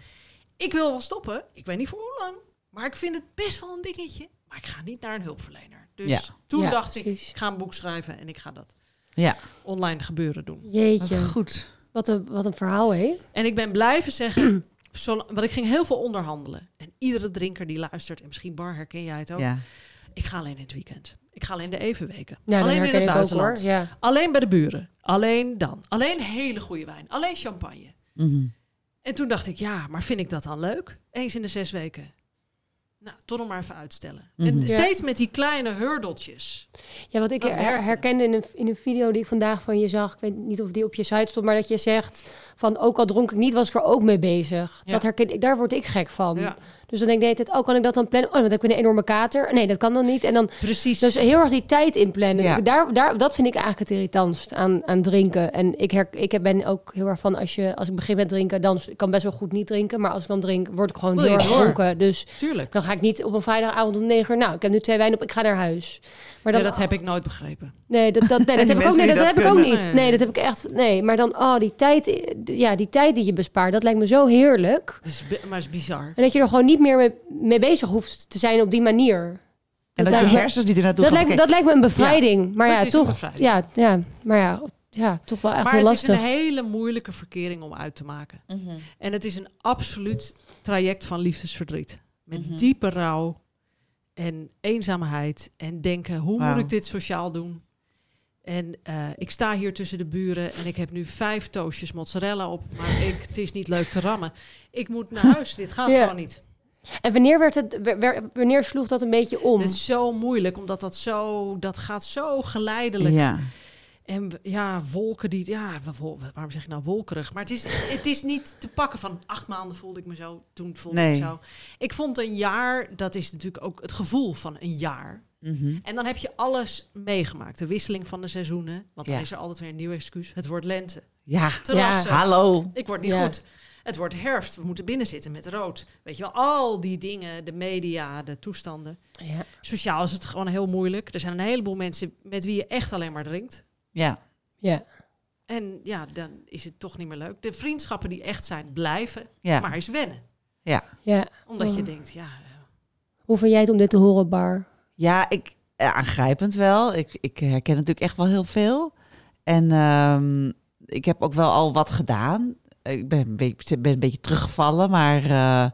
ik wil wel stoppen, ik weet niet voor hoe lang... maar ik vind het best wel een dingetje... maar ik ga niet naar een hulpverlener. Dus Ja. toen Ja, dacht ik, precies. ik ga een boek schrijven... en ik ga dat Ja. online gebeuren doen. Jeetje. Goed. Wat een, wat een verhaal, hè? En ik ben blijven zeggen... want ik ging heel veel onderhandelen. En iedere drinker die luistert... en misschien Bar herken jij het ook... Ja. ik ga alleen in het weekend. Ik ga alleen de evenweken. Ja, dat alleen in het ook buitenland. Ja. Alleen bij de buren. Alleen dan. Alleen hele goede wijn. Alleen champagne. Mhm. En toen dacht ik, ja, maar vind ik dat dan leuk? Eens in de zes weken. Nou, toch nog maar even uitstellen. Mhm. En Ja. steeds met die kleine hurdeltjes. Ja, wat ik her- herkende in een, in een video die ik vandaag van je zag, ik weet niet of die op je site stond, maar dat je zegt van ook al dronk ik niet, was ik er ook mee bezig. Ja. Dat herken ik, daar word ik gek van. Ja, Dus dan denk ik de hele tijd, oh, kan ik dat dan plannen? Oh, want dan heb ik een enorme kater. Nee, dat kan dan niet. En dan precies. dus heel erg die tijd inplannen. Ja. Daar, daar, dat vind ik eigenlijk het irritantst aan, aan drinken. En ik, her, ik ben ook heel erg van, als, je, als ik begin met drinken, dan ik kan best wel goed niet drinken. Maar als ik dan drink, word ik gewoon heel erg dronken. Dus Tuurlijk. dan ga ik niet op een vrijdagavond om negen uur, nou, ik heb nu twee wijn op, ik ga naar huis. Maar Ja, dat heb ik nooit begrepen. Nee, dat, dat, nee, dat heb ik ook die Dat, dat heb ik ook niet. Nee, dat heb ik echt. Nee, maar dan, oh, die tijd, ja, die tijd die je bespaart, dat lijkt me zo heerlijk. Dat is, maar het is bizar. En dat je er gewoon niet meer mee, mee bezig hoeft te zijn op die manier. En dat je me- hersens die er naartoe Dat lijkt, dat lijkt me een bevrijding. maar maar ja, het is een toch. Ja, ja, maar ja, ja, toch wel echt maar heel het is lastig. een hele moeilijke verkering om uit te maken. Mhm. En het is een absoluut traject van liefdesverdriet. Met Mhm. diepe rouw en eenzaamheid. En denken, hoe moet ik dit sociaal doen? En eh, ik sta hier tussen de buren en ik heb nu vijf toastjes mozzarella op. Maar ik, het is niet leuk te rammen. Ik moet naar huis. Dit gaat Ja. gewoon niet. En wanneer, werd het, wanneer sloeg dat een beetje om? Het is zo moeilijk, omdat dat zo... Dat gaat zo geleidelijk. Ja. En ja, wolken die... Ja, waarom zeg ik nou wolkerig? Maar het is, het is niet te pakken van acht maanden voelde ik me zo, toen voelde Nee. ik zo. Ik vond een jaar, dat is natuurlijk ook het gevoel van een jaar. Mhm. En dan heb je alles meegemaakt. De wisseling van de seizoenen. Want dan Ja. is er altijd weer een nieuw excuus. Het wordt lente. Ja. Terrassen. Hallo. Ik word niet Ja. goed. Het wordt herfst. We moeten binnen zitten met rood. Weet je wel, al die dingen. De media, de toestanden. ja. Sociaal is het gewoon heel moeilijk. Er zijn een heleboel mensen met wie je echt alleen maar drinkt. Ja. ja. En ja, dan is het toch niet meer leuk. De vriendschappen die echt zijn, blijven. Ja. Maar is wennen. ja. Omdat je Oh. denkt, ja... Hoe vind jij het om dit te horen, Bar? Ja, ik, ja, aangrijpend wel. Ik, ik herken natuurlijk echt wel heel veel. En ehm, ik heb ook wel al wat gedaan. Ik ben een beetje, ben een beetje teruggevallen, maar eh,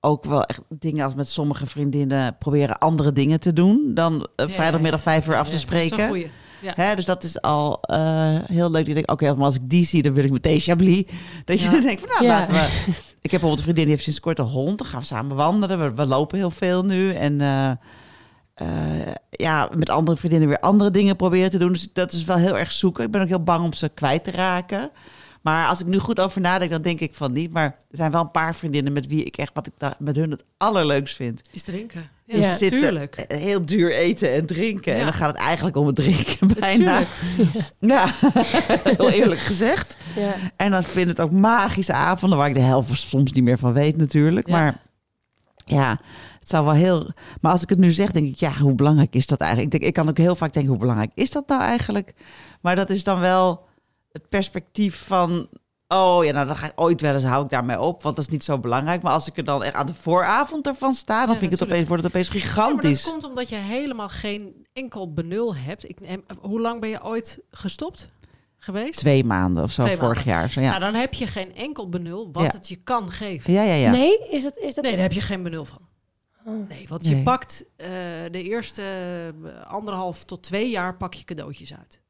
ook wel echt dingen als met sommige vriendinnen proberen andere dingen te doen dan eh, Ja, vrijdagmiddag vijf uur ja, af te ja, dat is een spreken. goeie. Ja. Hè, dus dat is al eh, heel leuk. Je denkt, oké, maar als ik die zie, dan wil ik meteen Chablis. Dat je denkt, van, nou, Ja. laten we... Ik heb bijvoorbeeld een vriendin, die heeft sinds kort een hond. Dan gaan we samen wandelen. We, we lopen heel veel nu. En eh, eh, ja, met andere vriendinnen weer andere dingen proberen te doen. Dus dat is wel heel erg zoeken. Ik ben ook heel bang om ze kwijt te raken. Maar als ik nu goed over nadenk, dan denk ik van niet. Maar er zijn wel een paar vriendinnen met wie ik echt, wat ik met hun het allerleukst vind. Is drinken. Ja. Zitten, tuurlijk. eh, Heel duur eten en drinken. Ja. En dan gaat het eigenlijk om het drinken bijna. Tuurlijk. Ja, heel eerlijk gezegd. Ja. En dan vind ik het ook magische avonden waar ik de helft soms niet meer van weet natuurlijk. Ja. Maar ja, het zou wel heel... Maar als ik het nu zeg, denk ik, ja, hoe belangrijk is dat eigenlijk? Ik, denk, ik kan ook heel vaak denken, hoe belangrijk is dat nou eigenlijk? Maar dat is dan wel het perspectief van... Oh ja, nou dan ga ik ooit wel eens, hou ik daarmee op. Want dat is niet zo belangrijk. Maar als ik er dan echt aan de vooravond ervan sta... dan Ja, vind ik het opeens, wordt het opeens Ja, maar gigantisch. dat komt omdat je helemaal geen enkel benul hebt. Ik, en, hoe lang ben je ooit gestopt geweest? Twee maanden of zo, Twee vorig maanden. jaar. Zo, Nou, ja. dan heb je geen enkel benul wat Ja. het je kan geven. ja, ja, ja. Nee, is dat... Is dat Nee, daar heb je geen benul van. Oh. Nee, want je pakt eh, de eerste eh, anderhalf tot twee jaar pak je cadeautjes uit.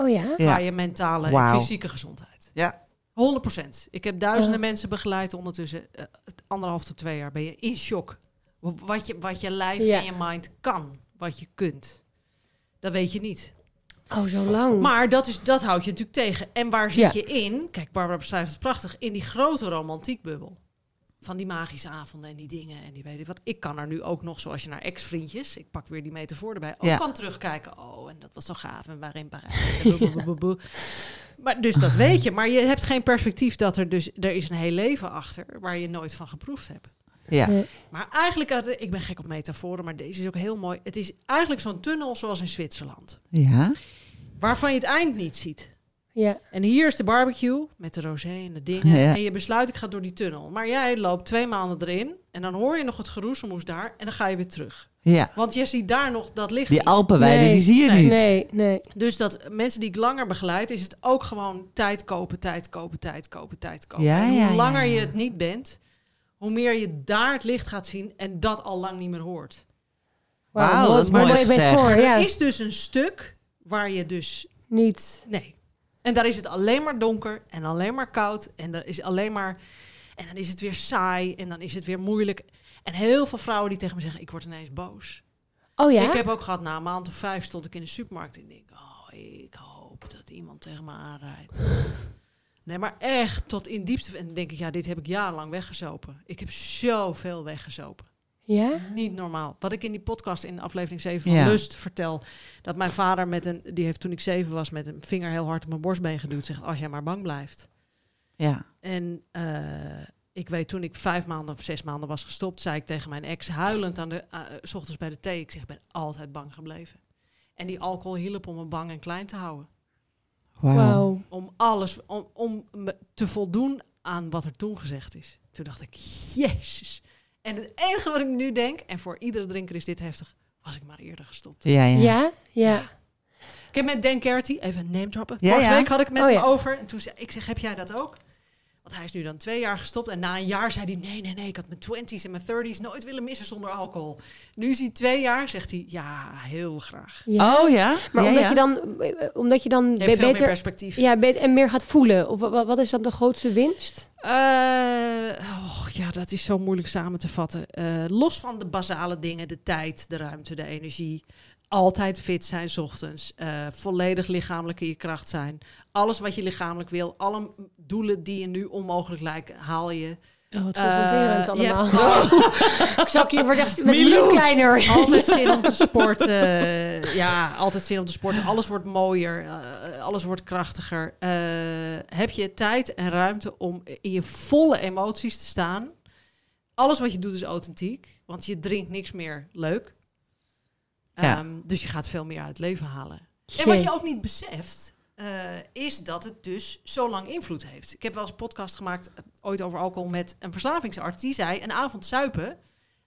Oh ja? Ja. Waar je mentale en fysieke gezondheid. Ja. 100%. Ik heb duizenden Ja. mensen begeleid ondertussen. het anderhalf tot twee jaar ben je in shock. Wat je, wat je lijf Ja. en je mind kan. Wat je kunt. Dat weet je niet. Oh, zo lang. Maar dat, is, dat houdt je natuurlijk tegen. En waar zit Ja. je in? Kijk, Barbara beschrijft het prachtig. In die grote romantiekbubbel. Van die magische avonden en die dingen en die weet ik wat. Ik kan er nu ook nog, zoals je naar ex-vriendjes... Ik pak weer die metafoor erbij. Ook Ja. kan terugkijken. Oh, en dat was zo gaaf. En waarin Parijs. Maar dus dat weet je. Maar je hebt geen perspectief dat er dus... Er is een heel leven achter waar je nooit van geproefd hebt. ja. Maar eigenlijk, had- ik ben gek op metaforen, maar deze is ook heel mooi. Het is eigenlijk zo'n tunnel zoals in Zwitserland. ja. Waarvan je het eind niet ziet. Ja. En hier is de barbecue met de rosé en de dingen. Ja. En je besluit, ik ga door die tunnel. Maar jij loopt twee maanden erin. En dan hoor je nog het geroezemoes daar. En dan ga je weer terug. ja. Want je ziet daar nog dat licht Die. Alpenweiden, Nee. die zie je Nee. niet. Nee, nee. Dus dat mensen die ik langer begeleid, is het ook gewoon tijd kopen, tijd kopen, tijd kopen, tijd kopen. Ja, en hoe ja, langer ja. je het niet bent, hoe meer je daar het licht gaat zien en dat al lang niet meer hoort. Wauw, mooi- dat is mooi mooi gezegd. metafoor, Er ja. is dus een stuk waar je dus Niet. Nee. En daar is het alleen maar donker en alleen maar koud. En dan is alleen maar. En dan is het weer saai en dan is het weer moeilijk. En heel veel vrouwen die tegen me zeggen: Ik word ineens boos. Oh ja? Ik heb ook gehad, na een maand of vijf stond ik in de supermarkt en ik denk: Oh, ik hoop dat iemand tegen me aanrijdt. Nee, maar echt tot in diepste. En dan denk ik: Ja, dit heb ik jarenlang weggezopen. Ik heb zoveel weggezopen. Ja? Niet normaal. Wat ik in die podcast in aflevering 7 van Ja. Lust vertel. Dat mijn vader met een, die heeft toen ik zeven was, met een vinger heel hard op mijn borstbeen geduwd. Zegt, als jij maar bang blijft. Ja. En eh, ik weet toen ik vijf maanden of zes maanden was gestopt, zei ik tegen mijn ex huilend aan de, eh, s ochtends bij de thee. Ik zeg, ik ben altijd bang gebleven. En die alcohol hielp om me bang en klein te houden. Wauw. Wauw. Om alles, om, om me te voldoen aan wat er toen gezegd is. Toen dacht ik, jezus. En het enige wat ik nu denk, en voor iedere drinker is dit heftig, was ik maar eerder gestopt. Ja, ja. Ja? Ja. Ik heb met Dan Carty, even een name droppen. Ja, Vorige ja. week had ik met Oh, hem ja. over. En toen zei ik, zeg, heb jij dat ook? Want hij is nu dan twee jaar gestopt. En na een jaar zei hij, nee, nee, nee. Ik had mijn twenties en mijn thirties nooit willen missen zonder alcohol. Nu is hij twee jaar, zegt hij, ja, heel graag. Ja. Oh ja? Maar ja, omdat, ja. Je dan, omdat je dan Je be- hebt veel meer beter, perspectief. ja, beter en meer gaat voelen. Of wat, wat is dan de grootste winst? Eh, ja, dat is zo moeilijk samen te vatten. Eh, los van de basale dingen, de tijd, de ruimte, de energie. Altijd fit zijn ochtends. eh, volledig lichamelijk in je kracht zijn. Alles wat je lichamelijk wil. Alle doelen die je nu onmogelijk lijken, haal je. Oh, wat Eh, confronterend je allemaal. hebt Ik zag hier wordt echt met een kleiner. altijd zin om te sporten. Ja, altijd zin om te sporten. Alles wordt mooier. eh, alles wordt krachtiger. Eh, heb je tijd en ruimte om in je volle emoties te staan? Alles wat je doet is authentiek. Want je drinkt niks meer leuk. Ja. Ehm, dus je gaat veel meer uit het leven halen. En wat je ook niet beseft, eh, is dat het dus zo lang invloed heeft. Ik heb wel eens een podcast gemaakt, eh, ooit over alcohol, met een verslavingsarts. Die zei, een avond suipen,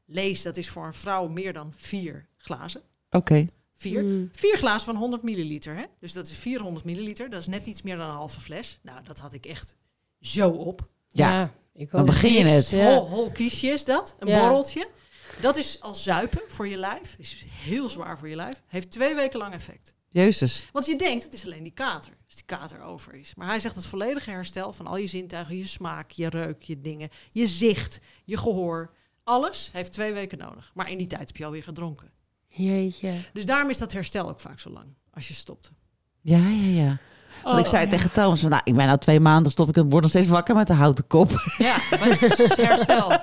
lees, dat is voor een vrouw meer dan vier glazen. Oké. Vier. Mm. Vier glazen van 100 milliliter, hè? Dus dat is 400 milliliter. Dat is net iets meer dan een halve fles. Nou, dat had ik echt zo op. Ja. Ja. Ik Dan begin je het. Ja. Hol, hol kiesje is dat, een Ja. borreltje. Dat is als zuipen voor je lijf. Is heel zwaar voor je lijf. Heeft twee weken lang effect. Jezus. Want je denkt, het is alleen die kater. Als die kater over is. Maar hij zegt het volledige herstel van al je zintuigen, je smaak, je reuk, je dingen, je zicht, je gehoor. Alles heeft twee weken nodig. Maar in die tijd heb je alweer gedronken. Jeetje. Dus daarom is dat herstel ook vaak zo lang. Als je stopt. Ja, ja, ja. Want ik Oh, zei tegen Thomas, van, nou, ik ben nou twee maanden, stop ik het, word nog steeds wakker met een houten kop. Ja, maar het is herstel.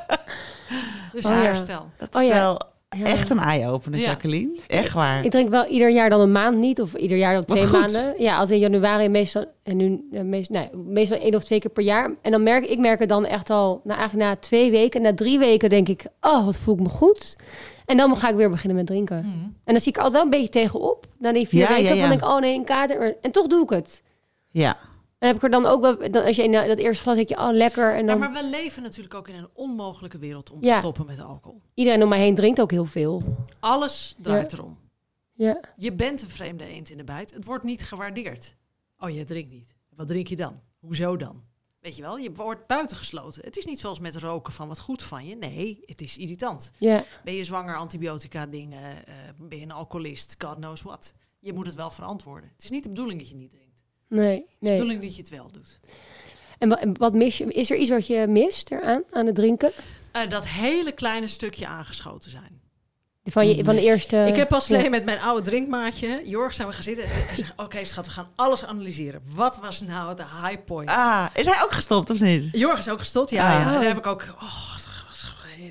Dus Oh ja. herstel. Dat is Oh ja. wel Ja. Echt een eye-opener, Ja. Jacqueline. Echt waar. Ik drink wel ieder jaar dan een maand niet, of ieder jaar dan twee maanden. Ja, als in januari meestal, en nu eh, meest, nee, meestal één of twee keer per jaar. En dan merk ik merk het dan echt al, nou eigenlijk na twee weken, na drie weken denk ik, oh, wat voel ik me goed. En dan ga ik weer beginnen met drinken. Mhm. En dan zie ik er altijd wel een beetje tegenop. Na die vier Ja, weken ja, ja. van denk ik, oh nee, een kater. En toch doe ik het. Ja. En heb ik er dan ook wel, dan, als je in dat eerste glas denk je, oh lekker. En Ja, dan, maar we leven natuurlijk ook in een onmogelijke wereld om te Ja. stoppen met alcohol. iedereen om mij heen drinkt ook heel veel. Alles draait erom. Ja. Je bent een vreemde eend in de bijt. Het wordt niet gewaardeerd. Oh, je drinkt niet. Wat drink je dan? Hoezo dan? Weet je wel, je wordt buitengesloten. Het is niet zoals met roken van wat goed van je. Nee, het is irritant. Ja. Ben je zwanger, antibiotica dingen, eh, ben je een alcoholist, God knows what. Je moet het wel verantwoorden. Het is niet de bedoeling dat je niet drinkt. Het Nee, nee. bedoeling dat je het wel doet. En wa- en wat mis je? Is er iets wat je mist eraan, aan het drinken? Eh, dat hele kleine stukje aangeschoten zijn. Van, je, van de eerste... Ik heb pas ja. geleden met mijn oude drinkmaatje, Jorg, zijn we gaan zitten. En hij zegt, oké schat, we gaan alles analyseren. Wat was nou de high point? Ah, is hij ook gestopt of niet? Jorg is ook gestopt, ja. Ah. ja. En Oh. daar heb ik ook oh,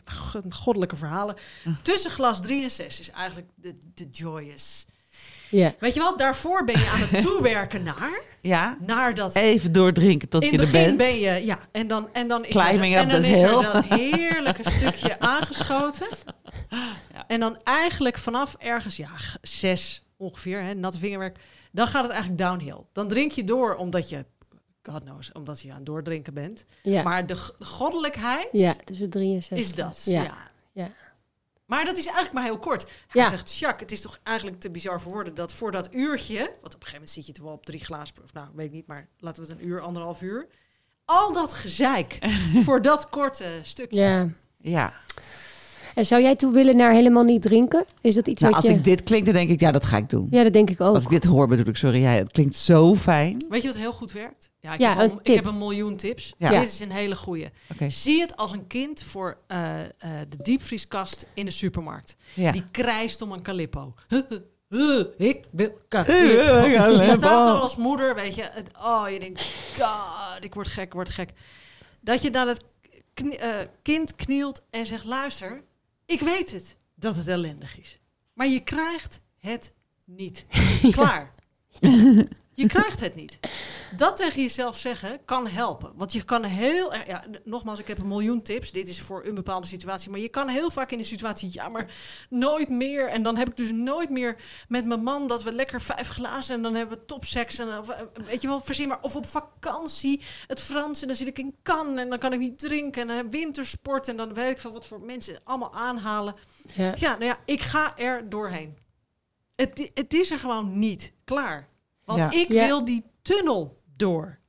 god- goddelijke verhalen. Tussen glas 3 en 6 is eigenlijk de, de joyous. Ja. Weet je wel, daarvoor ben je aan het toewerken naar, Ja. naar dat... Even doordrinken tot in je het er begin bent. ben je, ja, en dan, en dan is, er, en dan is er dat heerlijke stukje aangeschoten. En dan eigenlijk vanaf ergens, ja, zes ongeveer, hè, natte vingerwerk, dan gaat het eigenlijk downhill. Dan drink je door omdat je, God knows, omdat je aan het doordrinken bent. Ja. Maar de goddelijkheid ja, tussen 63. is dat. Ja. Ja. Ja. Maar dat is eigenlijk maar heel kort. Hij Ja. zegt, Jacques, het is toch eigenlijk te bizar voor woorden dat voor dat uurtje, want op een gegeven moment zit je toch wel op drie glazen, of nou, weet ik niet, maar laten we het een uur, anderhalf uur. Al dat gezeik voor dat korte stukje. Ja. Ja. En zou jij toe willen naar helemaal niet drinken? Is dat iets Nou, wat als je... ik dit klinkt, dan denk ik, ja, dat ga ik doen. Ja, dat denk ik ook. Als ik dit hoor, bedoel ik, sorry, ja, het klinkt zo fijn. Weet je wat heel goed werkt? Ja, ik, Ja, heb, al, ik heb een miljoen tips. Ja. Dit is een hele goeie. Oké. Zie het als een kind voor eh, eh, de diepvrieskast in de supermarkt. Ja. Die krijst om een calippo. ik wil calippo. Je staat er als moeder, weet je. het- oh, je denkt, God, ik word gek, ik word gek. Dat je naar het knie- eh, kind knielt en zegt, luister, ik weet het dat het ellendig is. Maar je krijgt het niet. Klaar. Je krijgt het niet. Dat tegen jezelf zeggen kan helpen. Want je kan heel erg. Ja, nogmaals, ik heb een miljoen tips. Dit is voor een bepaalde situatie. Maar je kan heel vaak in de situatie. Ja, maar nooit meer. En dan heb ik dus nooit meer met mijn man dat we lekker vijf glazen. En dan hebben we topseks. En, of, eh, weet je wel, verzin maar. Of op vakantie het Frans. En dan zit ik in Cannes. En dan kan ik niet drinken. En dan ik wintersport. En dan weet ik van wat voor mensen allemaal aanhalen. Ja. Ja, nou ja, ik ga er doorheen. Het, het is er gewoon niet klaar. Want Ja. ik Ja. wil die tunnel door.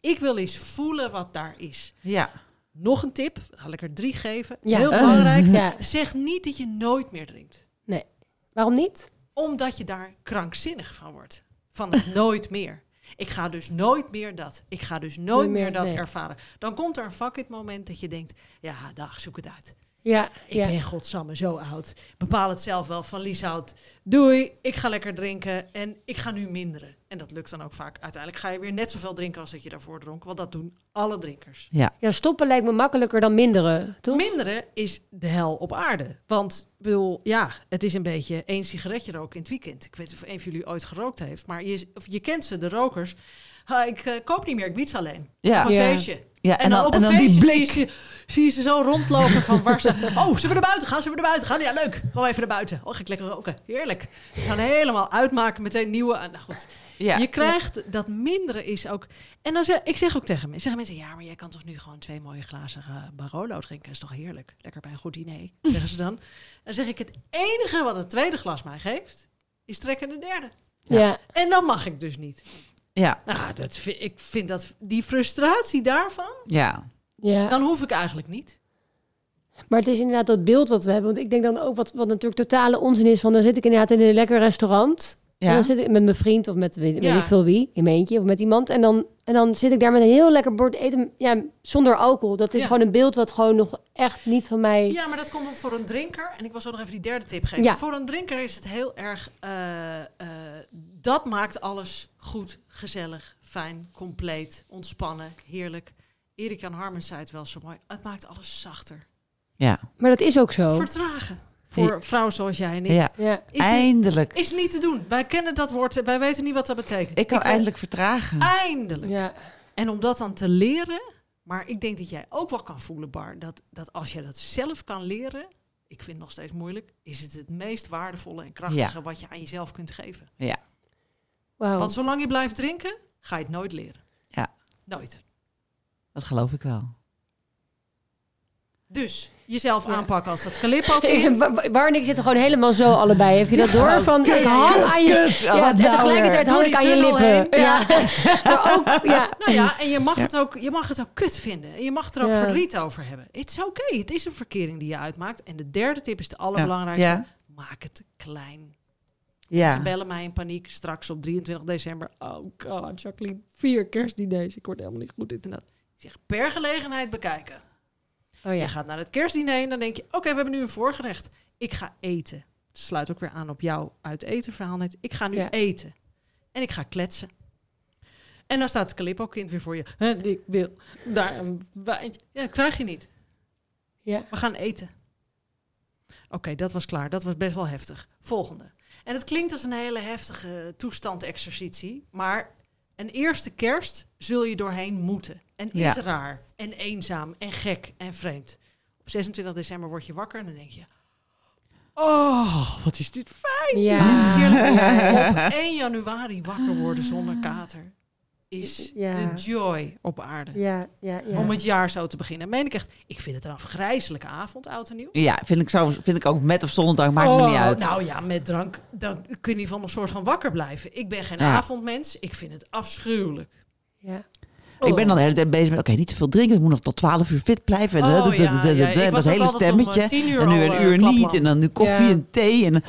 Ik wil eens voelen wat daar is. Ja. Nog een tip, ga ik er drie geven. Ja. Heel belangrijk. Ja. Zeg niet dat je nooit meer drinkt. Nee. Waarom niet? Omdat je daar krankzinnig van wordt. Van het nooit meer. Ik ga dus nooit meer dat. Ik ga dus nooit meer, meer dat nee. ervaren. Dan komt er een fuck it moment dat je denkt... Ja, dag, zoek het uit. Ja. Ik ja. ben godsamme zo oud. Bepaal het zelf wel van Lieshout. Doei, ik ga lekker drinken en ik ga nu minderen. En dat lukt dan ook vaak. Uiteindelijk ga je weer net zoveel drinken als dat je daarvoor dronk. Want dat doen alle drinkers. Ja. ja, stoppen lijkt me makkelijker dan minderen, toch? Minderen is de hel op aarde. Want, ik bedoel, ja, het is een beetje één sigaretje roken in het weekend. Ik weet niet of een van jullie ooit gerookt heeft. Maar je, of je kent ze, de rokers. Ha, ik eh, koop niet meer, ik biets alleen. Ja. Op een Ja. feestje. Ja, En, dan, op een en dan die feestje blik. Zie, je, ze- zie je ze zo rondlopen van waar ze... Oh, zullen we naar buiten gaan? Zullen we naar buiten gaan? Ja, leuk. Gewoon even naar buiten. Oh, ga ik lekker roken. Heerlijk. We gaan helemaal uitmaken, meteen nieuwe... ah, Nou goed, Ja. je krijgt dat minderen is ook... En dan zeg ik zeg ook tegen mensen, zeggen mensen... Ja, maar jij kan toch nu gewoon twee mooie glazen eh, Barolo drinken? Dat is toch heerlijk? Lekker bij een goed diner, zeggen ze dan. Dan zeg ik, het enige wat het tweede glas mij geeft... is trekken de derde. Ja. En dan mag ik dus niet. Ja. Nou, dat vind, ik vind dat die frustratie daarvan... Ja. Ja. Dan hoef ik eigenlijk niet. Maar het is inderdaad dat beeld wat we hebben. Want ik denk dan ook wat, wat natuurlijk totale onzin is. Van dan zit ik inderdaad in een lekker restaurant. En Ja. dan zit ik met mijn vriend of met weet, ik veel wie, in mijn eentje of met iemand. En dan, en dan zit ik daar met een heel lekker bord eten ja, zonder alcohol. Dat is Ja. gewoon een beeld wat gewoon nog echt niet van mij... Ja, maar dat komt ook voor een drinker. En ik wil zo nog even die derde tip geven. Ja. Voor een drinker is het heel erg... eh, eh, dat maakt alles goed, gezellig, fijn, compleet, ontspannen, heerlijk. Erik Jan Harmens zei het wel zo mooi. Het maakt alles zachter. Ja. Maar dat is ook zo. Vertragen. Voor vrouwen zoals jij en ik. ja. Ja. Is niet, Eindelijk. is niet te doen. Wij kennen dat woord. Wij weten niet wat dat betekent. Ik kan eindelijk vertragen. Eindelijk. Ja. En om dat dan te leren, maar ik denk dat jij ook wel kan voelen, Bar, dat, dat als je dat zelf kan leren, ik vind het nog steeds moeilijk, is het het meest waardevolle en krachtige wat je aan jezelf kunt geven. Ja. Wauw. Want zolang je blijft drinken, ga je het nooit leren. Ja. Nooit. Dat geloof ik wel. Dus jezelf Ja. aanpakken als dat kind. Ba- Ba- Bar en ik zitten gewoon helemaal zo allebei. Heb je dat door? Oh, Van, ik hang aan je... kut. Ja, Wat en nou tegelijkertijd hang ik aan je lippen. Ja. maar ook, ja. Nou ja, en je mag, het ook, je mag het ook kut vinden. En je mag er ook verdriet over hebben. Het is oké. Het is een verkering die je uitmaakt. En de derde tip is de allerbelangrijkste. Maak het klein. Ze Ja. bellen mij in paniek straks op 23 december. Oh god, Jacqueline, vier kerstdiners. Ik word helemaal niet goed en dat. Ik zeg, per gelegenheid bekijken. Oh Je ja. gaat naar het kerstdiner en dan denk je... oké, we hebben nu een voorgerecht. Ik ga eten. Het sluit ook weer aan op jouw uit eten verhaal net. Ik ga nu Ja. eten. En ik ga kletsen. En dan staat het Calippo-kind weer voor je. En ik wil daar een wijntje. Ja, dat krijg je niet. Ja. We gaan eten. Oké, dat was klaar. Dat was best wel heftig. Volgende. En het klinkt als een hele heftige toestand-exercitie. Maar een eerste kerst zul je doorheen moeten. En is Ja. raar. En eenzaam. En gek. En vreemd. Op 26 december word je wakker en dan denk je... Oh, wat is dit fijn. Ja. Op 1 januari wakker worden zonder kater. Is Ja. de joy op aarde. Ja, ja, ja. Om het jaar zo te beginnen. Meen ik echt. Ik vind het een afgrijzelijke avond, oud en nieuw. Ja, vind ik, zo, vind ik ook met of zonder drank, maakt me niet Oh, uit. Nou ja, met drank dan kun je van een soort van wakker blijven. Ik ben geen Ja. avondmens. Ik vind het afschuwelijk. ja. Ik ben dan de hele tijd bezig met, oké, niet te veel drinken. Ik moet nog tot 12 uur fit blijven. En Oh, dat- ja, dat- Ik hele stemmetje. eh, 10 uur en nu een eh, uur niet. En dan nu koffie Ja. en thee. En,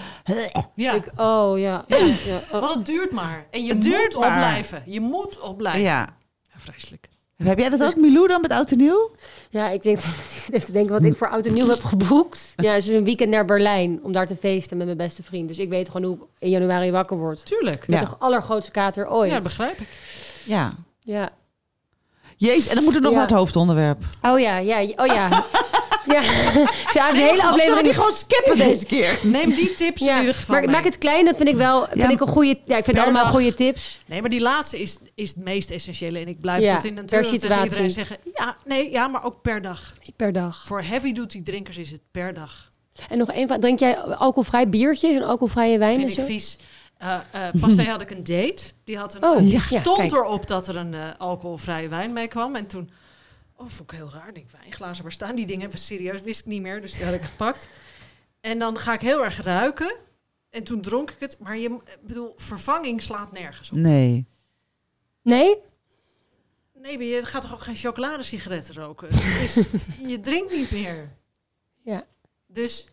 Ja, Ik, oh ja. ja. ja. Oh. want het duurt maar. En je Het moet duurt maar. opblijven. Je moet opblijven. ja. Ja, vreselijk. Heb jij dat ook, Milou, dan met oud en nieuw? Ja, ik denk even te denken wat ik voor oud en nieuw heb geboekt. Ja, dus een weekend naar Berlijn om daar te feesten met mijn beste vriend. Dus ik weet gewoon hoe ik in januari wakker word. Tuurlijk. Met Ja. de allergrootste kater ooit. Ja, Ja. begrijp ik. Ja. ja. Jezus, en dan moet er nog Ja. naar het hoofdonderwerp. Oh ja, ja. Oh ja. ja. Ik eigenlijk de hele Of zullen we aflevering... die gewoon skippen deze keer? Neem die tips in ieder geval maar mee. maak het klein, dat vind ik wel vind Ja, ik een goede... Ja, ik vind allemaal dag. goede tips. Nee, maar die laatste is, is het meest essentiële. En ik blijf Ja, tot in natuurlijk tegen iedereen situatie. zeggen... Ja, nee, ja, maar ook per dag. Per dag. Voor heavy-duty drinkers is het per dag. En nog één vraag. Drink jij alcoholvrij biertjes en alcoholvrije wijn vind en ik zo? vies. Eh eh pas had ik een date. Die, had een, Oh, die ja, stond kijk. erop dat er een eh, alcoholvrije wijn mee kwam. En toen... Oh, vond ik heel raar. Ik denk, wijnglazen, waar staan die dingen? Even serieus, wist ik niet meer. Dus die had ik gepakt. En dan ga ik heel erg ruiken. En toen dronk ik het. Maar je bedoel, vervanging slaat nergens op. Nee. Nee? Nee, maar je gaat toch ook geen chocoladesigaretten roken? Het is, je drinkt niet meer. Ja. Dus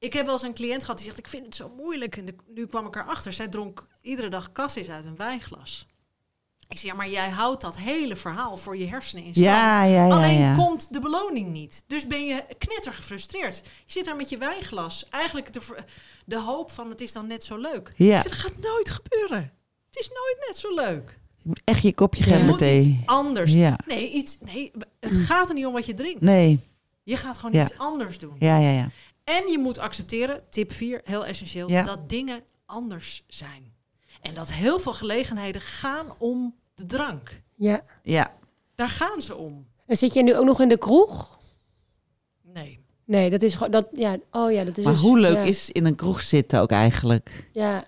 ik heb wel eens een cliënt gehad die zegt: Ik vind het zo moeilijk. En de- nu kwam ik erachter. Zij dronk iedere dag cassis uit een wijnglas. Ik zeg: Ja, maar jij houdt dat hele verhaal voor je hersenen in stand. Ja, ja, ja. Alleen komt de beloning niet. Dus ben je knetter gefrustreerd. Je zit daar met je wijnglas. Eigenlijk de, hoop van het is dan net zo leuk. Ja. Ik zeg, dat gaat nooit gebeuren. Het is nooit net zo leuk. Je moet echt je kopje moet iets anders. Nee, iets, nee, het gaat er niet om wat je drinkt. Nee. Je gaat gewoon iets anders doen. Ja, ja, ja. En je moet accepteren, tip 4, heel essentieel, Ja. dat dingen anders zijn. En dat heel veel gelegenheden gaan om de drank. Ja. Ja. Daar gaan ze om. En zit je nu ook nog in de kroeg? Nee. Nee, dat is gewoon... Dat, ja, oh ja, dat is Maar dus- hoe leuk ja. is in een kroeg zitten ook eigenlijk? Ja.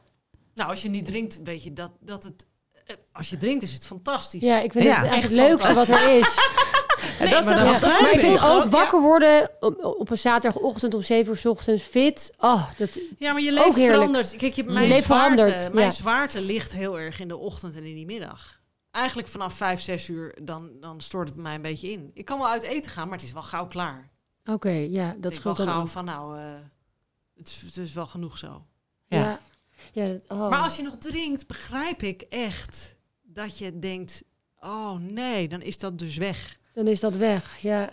Nou, als je niet drinkt, weet je dat, dat het... eh, Als je drinkt, is het fantastisch. ja, ik vind Ja, het echt het leukste wat er is. Nee, dat is maar dan dat Ja, begrijp maar ik vind ook. ook wakker worden op, op een zaterdagochtend om 7 uur 's ochtends fit. Oh, dat, Ja, maar je Ook leven verandert. Kijk, je, mijn, zwaarte, verandert, mijn ja. zwaarte ligt heel erg in de ochtend en in die middag. eigenlijk vanaf vijf, zes uur, dan, dan stort het mij een beetje in. Ik kan wel uit eten gaan, maar het is wel gauw klaar. Oké, ja, Dat ik wel scheelt dan gauw van, nou, eh, het, is, het is wel genoeg zo. Ja. Ja. Ja, dat- oh. Maar als je nog drinkt, begrijp ik echt dat je denkt, oh nee, dan is dat dus weg. Dan is dat weg, ja.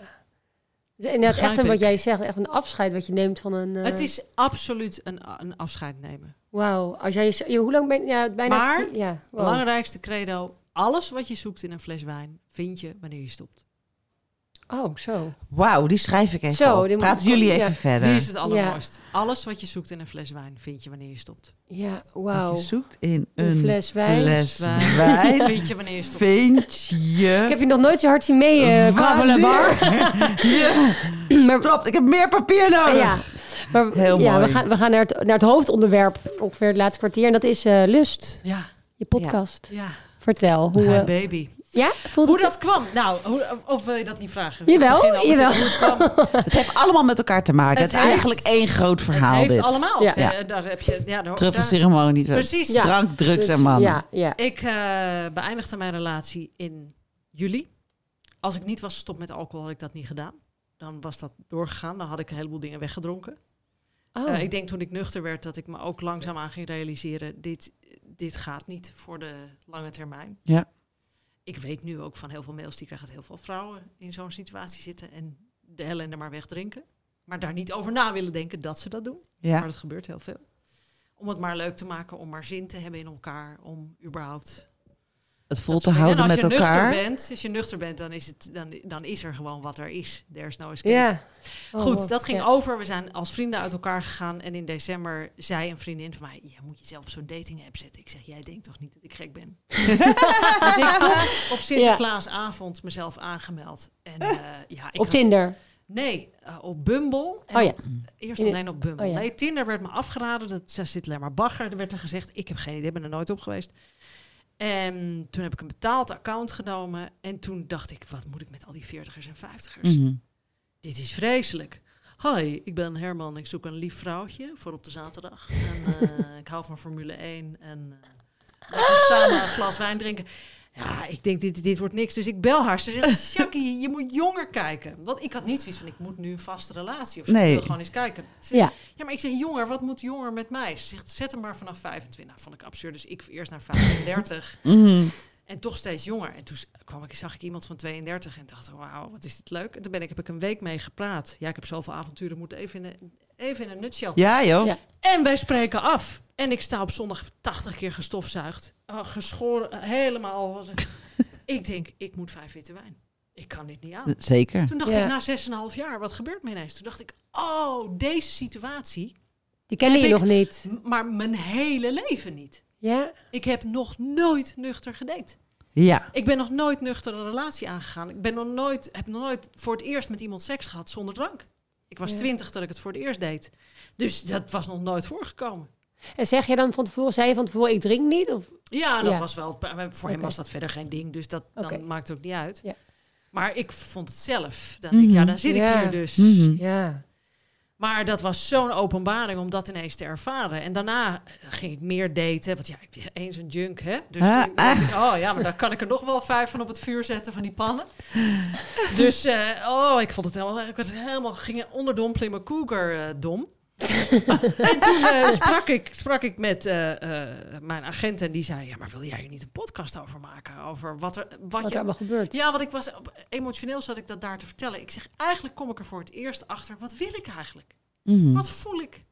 Inderdaad Begrijp echt een, wat jij zegt, echt een afscheid wat je neemt van een... eh, Het is absoluut een, een afscheid nemen. Wauw, als jij... je- Hoe lang ben je... Ja, bijna... Maar, tien- ja, wow. Belangrijkste credo, alles wat je zoekt in een fles wijn, vind je wanneer je stopt. Oh, zo. Wauw, die schrijf ik even Zo, op. Praten jullie ja. even verder. Die is het allermooist. Alles wat je zoekt in een fles wijn, vind je wanneer je stopt. Ja, wauw. Je zoekt in Een een fles wijn. fles Wijn. wijn. vind je wanneer je stopt. Vind je... Ik heb je nog nooit zo hard zien mee eh kabbelen, Bar. Je Maar- stopt, ik heb meer papier nodig. Ja, maar Heel ja, mooi. we gaan, we gaan naar, het, naar het hoofdonderwerp, ongeveer het laatste kwartier. En dat is eh, lust, Ja, je podcast. ja. Vertel. Hoe, eh, baby. Ja, voelt Hoe het? dat kwam? Nou, hoe, of wil je dat niet vragen? Jawel, altijd jawel. het kwam. Het heeft allemaal met elkaar te maken. Het, Het is heeft- eigenlijk één groot verhaal het heeft dit. allemaal. Ja. Eh, daar heb je, ja, daar, Truffelceremonie. precies. Ja. Drank, drugs Dus- en mannen. Ja, ja. Ik eh, beëindigde mijn relatie in juli. Als ik niet was gestopt met alcohol, had ik dat niet gedaan. Dan was dat doorgegaan. Dan had ik een heleboel dingen weggedronken. Oh. Eh, ik denk toen ik nuchter werd dat ik me ook langzaamaan ging realiseren... Dit, dit gaat niet voor de lange termijn. Ja. Ik weet nu ook van heel veel mails die krijgen dat heel veel vrouwen in zo'n situatie zitten... en de ellende maar wegdrinken. Maar daar niet over na willen denken dat ze dat doen. Ja. Maar dat gebeurt heel veel. Om het maar leuk te maken, om maar zin te hebben in elkaar... om überhaupt Het vol dat te soort dingen. houden en met als je elkaar. nuchter bent, als je nuchter bent, dan is, het, dan, dan is er gewoon wat er is. There's no escape. ja. Oh, Goed, wat- dat ging ja. over. We zijn als vrienden uit elkaar gegaan. En in december zei een vriendin van mij... Je moet jezelf zo'n dating app zetten. Ik zeg, jij denkt toch niet dat ik gek ben? dus ik toch op Sinterklaasavond mezelf aangemeld. En eh, ja, ik Op had- Tinder. Nee, eh, op Bumble. En Oh ja. op- eerst alleen op Bumble. oh ja. Nee, Tinder werd me afgeraden. Dat daar zit alleen maar bagger. Er werd er gezegd, ik heb geen idee, ben er nooit op geweest. En toen heb ik een betaald account genomen. En toen dacht ik, wat moet ik met al die 40ers en 50ers? Mhm. Dit is vreselijk. Hoi, ik ben Herman. Ik zoek een lief vrouwtje voor op de zaterdag. En eh, ik hou van Formule 1. En eh lekker samen een glas wijn drinken. Ja, ik denk, dit, dit wordt niks. Dus ik bel haar. Ze zegt, Jackie, je moet jonger kijken. Want ik had niet zoiets van, ik moet nu een vaste relatie. Of zo. Nee. Ik wil gewoon eens kijken. Ze Ja. ja, maar ik zeg, jonger, wat moet jonger met mij? Ze zegt, zet hem maar vanaf 25. Nou, vond ik absurd. Dus ik eerst naar 35. Mhm. En toch steeds jonger. En toen kwam ik, zag ik iemand van 32 en dacht, wauw, wat is dit leuk. En toen ben ik, heb ik een week mee gepraat. Ja, ik heb zoveel avonturen moeten even in een, even in een nutshell. Ja, joh. Ja. En wij spreken af. En ik sta op zondag 80 keer gestofzuigd. Oh, geschoren, helemaal. ik denk, ik moet vijf witte wijn. Ik kan dit niet aan. Zeker. Toen dacht Ja. ik, na 6,5 jaar, wat gebeurt me ineens? Toen dacht ik, oh, deze situatie, Die kende je ik- nog niet. maar mijn hele leven niet. Ja? Ik heb nog nooit nuchter gedate. Ja. Ik ben nog nooit nuchter een relatie aangegaan. Ik ben nog nooit, heb nog nooit voor het eerst met iemand seks gehad zonder drank. Ik was Ja. twintig dat ik het voor het eerst deed. Dus dat was nog nooit voorgekomen. En zeg je dan van tevoren, zei je van tevoren, ik drink niet? Of, Ja, dat Ja. was wel. Voor hem was dat verder geen ding, dus dat dan maakt het ook niet uit. Ja. Maar ik vond het zelf. Dan denk ik, ja, dan zit ik hier dus. Mhm. ja. Maar dat was zo'n openbaring om dat ineens te ervaren. En daarna eh, ging ik meer daten. Want ja, ik ben eens een junk, hè? Dus Ah, ik, oh ja, maar daar kan ik er nog wel vijf van op het vuur zetten van die pannen. Dus, eh, oh, ik vond het helemaal... Ik was helemaal ging onderdompelen in mijn cougar eh, dom. en toen eh, sprak, ik, sprak ik met eh, eh, mijn agent en die zei... Ja, maar wil jij er niet een podcast over maken? Over wat er... Wat, Wat er je, allemaal gebeurt. ja, want ik was emotioneel zat ik dat daar te vertellen. Ik zeg, eigenlijk kom ik er voor het eerst achter. Wat wil ik eigenlijk? Mhm. Wat voel ik?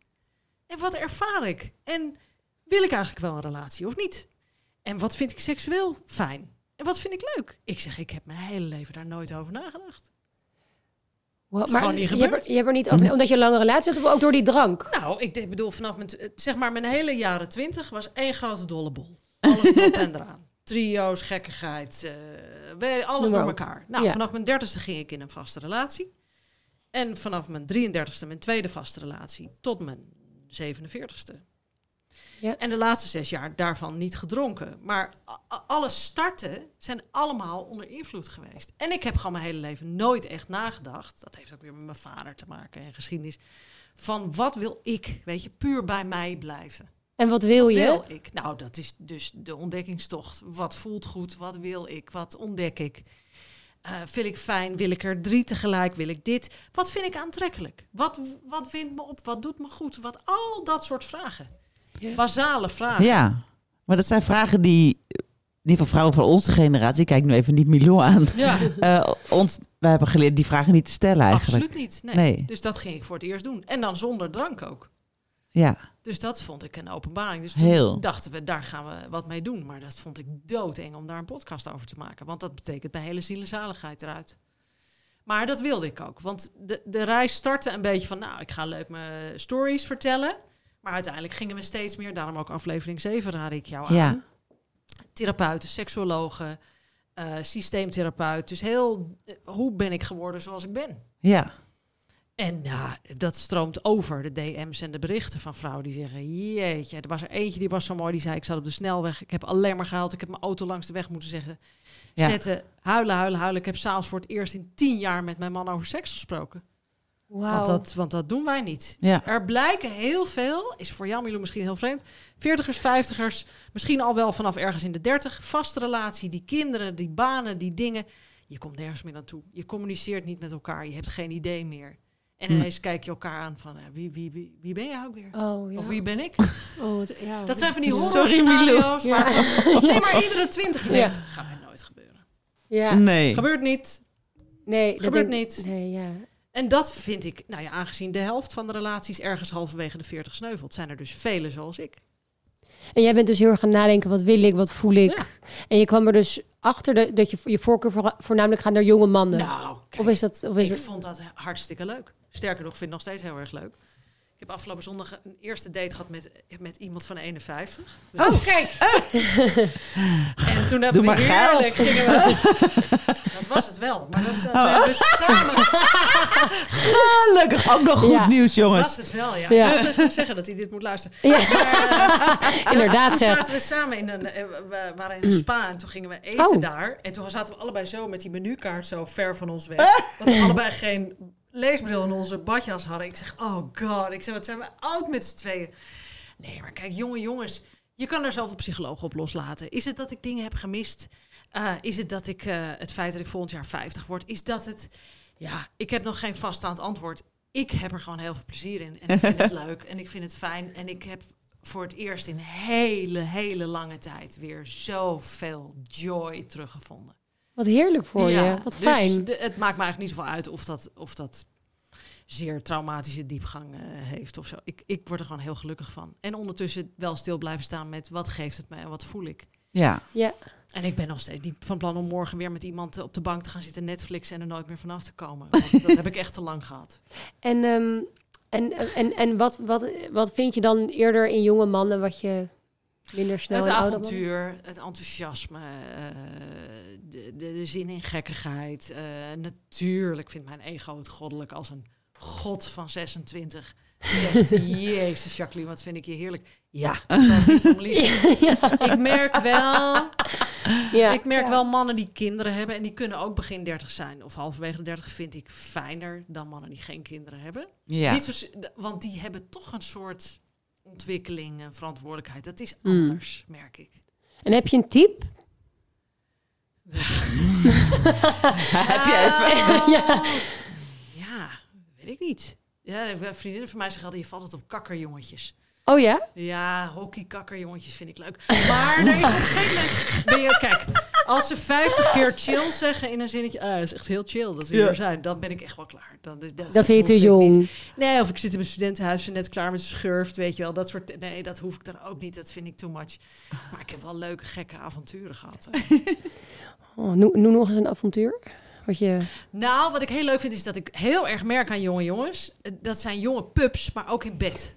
En wat ervaar ik? En wil ik eigenlijk wel een relatie of niet? En wat vind ik seksueel fijn? En wat vind ik leuk? Ik zeg, ik heb mijn hele leven daar nooit over nagedacht. Wow, niet je, hebt er, je hebt er niet over, omdat je een lange relatie had, of ook door die drank? Nou, ik bedoel, vanaf mijn, t- zeg maar mijn hele jaren twintig was één grote dolle bol. Alles erop en eraan. Trio's, gekkigheid, eh, alles maar door elkaar. Nou, Ja. vanaf mijn dertigste ging ik in een vaste relatie. En vanaf mijn 33ste mijn tweede vaste relatie tot mijn 47ste. Ja. En de laatste zes jaar daarvan niet gedronken. Maar alle starten zijn allemaal onder invloed geweest. En ik heb gewoon mijn hele leven nooit echt nagedacht. Dat heeft ook weer met mijn vader te maken en geschiedenis. Van wat wil ik, weet je, puur bij mij blijven. En wat wil Wat je? wil ik? Nou, dat is dus de ontdekkingstocht. Wat voelt goed? Wat wil ik? Wat ontdek ik? Eh, vind ik fijn? Wil ik er drie tegelijk? Wil ik dit? Wat vind ik aantrekkelijk? Wat, wat vindt me op? Wat doet me goed? Wat al dat soort vragen. Basale vragen. Ja, maar dat zijn vragen die, die van vrouwen van onze generatie, ik kijk nu even niet Milou aan, Ja, eh, ons, wij hebben geleerd die vragen niet te stellen eigenlijk. absoluut niet. Nee. Nee. Dus dat ging ik voor het eerst doen. En dan zonder drank ook. Ja, Dus dat vond ik een openbaring. Dus toen Heel. dachten we, daar gaan we wat mee doen. Maar dat vond ik doodeng om daar een podcast over te maken. Want dat betekent mijn hele zielenzaligheid eruit. Maar dat wilde ik ook. Want de, de reis startte een beetje van... nou, ik ga leuk mijn stories vertellen. Maar uiteindelijk gingen we steeds meer... daarom ook aflevering 7 raad ik jou Ja. aan. Therapeuten, seksuologen, eh, systeemtherapeut. Dus heel... eh, hoe ben ik geworden zoals ik ben? ja, En ja, dat stroomt over, de DM's en de berichten van vrouwen die zeggen... Jeetje, er was er eentje die was zo mooi, die zei... ik zat op de snelweg, ik heb alleen maar gehuild... ik heb mijn auto langs de weg moeten zeggen... Ja. zetten, huilen, huilen, huilen. Ik heb s'avonds voor het eerst in tien jaar met mijn man over seks gesproken. Wauw. Want, dat, want dat doen wij niet. ja. Er blijken heel veel, is voor jou misschien heel vreemd... 40ers, 50ers, misschien al wel vanaf ergens in de 30... vaste relatie, die kinderen, die banen, die dingen... je komt nergens meer naartoe. Je communiceert niet met elkaar, je hebt geen idee meer. En Hm. ineens kijk je elkaar aan van... eh, wie, wie, wie, wie ben jij ook weer? Oh, ja. Of wie ben ik? Oh, ja. Dat zijn van die horror Milou. scenario's. Ja. Maar, nee, maar iedere twintig denkt... Ja. gaat mij nooit gebeuren. Ja. Nee. Gebeurt niet. Nee, dat Gebeurt denk- niet. Nee, ja. En dat vind ik, nou ja, aangezien de helft van de relaties ergens halverwege de 40 sneuvelt, zijn er dus vele zoals ik. En jij bent dus heel erg gaan nadenken, wat wil ik, wat voel ik? Ja. En je kwam er dus achter de, dat je je voorkeur voor, voornamelijk gaat naar jonge mannen. Nou, kijk, of is dat... Of is ik het... vond dat hartstikke leuk. Sterker nog, vind het nog steeds heel erg leuk. Ik heb afgelopen zondag een eerste date gehad met, met iemand van 51. Oh, kijk! en toen hebben Doe we maar geil. heerlijk... Gingen we, dat was het wel. Maar dat, dat we hebben dus samen... Gelukkig ook nog goed Ja. nieuws, Dat jongens. was het wel, ja. Ja. Ik zou zeggen dat hij dit moet luisteren. Ja. Maar, eh, Inderdaad, Toen zaten we samen in een, eh, we waren in een spa en toen gingen we eten Oh. daar. En toen zaten we allebei zo met die menukaart zo ver van ons weg. Want we allebei geen leesbril in onze badjas hadden. Ik zeg, oh god. Ik zeg, wat zijn we oud met z'n tweeën. Nee, maar kijk, jonge jongens. Je kan er zoveel psychologen op loslaten. Is het dat ik dingen heb gemist? Eh, is het dat ik eh, het feit dat ik volgend jaar 50 word? Is dat het? Ja, ik heb nog geen vaststaand antwoord. Ik heb er gewoon heel veel plezier in. En ik vind het leuk en ik vind het fijn. En ik heb voor het eerst in hele, hele lange tijd weer zoveel joy teruggevonden. Wat heerlijk voor Ja, je. Wat dus fijn. de- het maakt me eigenlijk niet zoveel uit of dat, of dat zeer traumatische diepgang eh, heeft of zo. Ik, ik word er gewoon heel gelukkig van. En ondertussen wel stil blijven staan met wat geeft het mij en wat voel ik. Ja. Ja. En ik ben nog steeds niet van plan om morgen weer met iemand eh, op de bank te gaan zitten Netflix en er nooit meer vanaf te komen. Want dat heb ik echt te lang gehad. En, ehm, en, en, en wat, wat, wat vind je dan eerder in jonge mannen wat je minder snel het avontuur, het enthousiasme, eh, de, de, de zin in gekkigheid. Eh, natuurlijk vindt mijn ego het goddelijk als een god van 26 zegt... Jezus, Jacqueline, wat vind ik je heerlijk. Ja, ik zal het niet om liegen. ja. Ik merk wel, Ja. ik merk wel mannen die kinderen hebben... en die kunnen ook begin 30 zijn. Of halverwege de 30 vind ik fijner dan mannen die geen kinderen hebben. Ja. Niet zo, want die hebben toch een soort ontwikkeling en verantwoordelijkheid. Dat is Mm. anders, merk ik. En heb je een tip? Heb je even... ja. Ja, weet ik niet. Ja, vriendinnen van mij zeggen altijd, je valt het op kakkerjongetjes. Oh ja? Ja, hockeykakkerjongetjes vind ik leuk. Maar er is op een gegeven moment... Ben je, kijk, als ze 50 keer chill zeggen in een zinnetje... Ah, dat is echt heel chill dat we Ja. hier zijn. Dan ben ik echt wel klaar. Dan, dat, Dat vind je te jong. niet. Nee, of ik zit in mijn studentenhuis en net klaar met schurft, weet je wel. Dat soort... Nee, dat hoef ik dan ook niet. Dat vind ik too much. Maar ik heb wel leuke, gekke avonturen gehad. Oh, noem, noem nog eens een avontuur. Wat je... Nou, wat ik heel leuk vind is dat ik heel erg merk aan jonge jongens. Dat zijn jonge pups, maar ook in bed.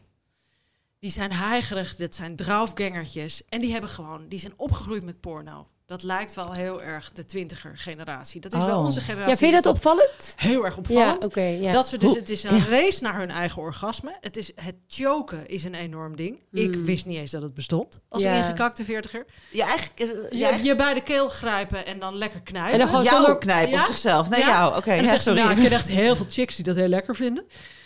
Die zijn heigerig, dat zijn draufgangertjes. En die hebben gewoon, die zijn opgegroeid met porno. Dat lijkt wel heel erg de twintiger generatie. Dat is wel Oh. onze generatie. Ja, vind je dat opvallend? Heel erg Ja, opvallend. oké. ja. Dat ze dus, het is een race naar hun eigen orgasme. Het, is, het choken is een enorm ding. Ik Mm. wist niet eens dat het bestond als Ja. een ingekakte veertiger. Ja, eigenlijk Je, ja, je bij de keel grijpen en dan lekker knijpen. En dan gewoon jou knijpen Ja? op zichzelf. Nee, Ja? jou. Oké, En ja, sorry. nou, ik ken echt heel veel chicks die dat heel lekker vinden.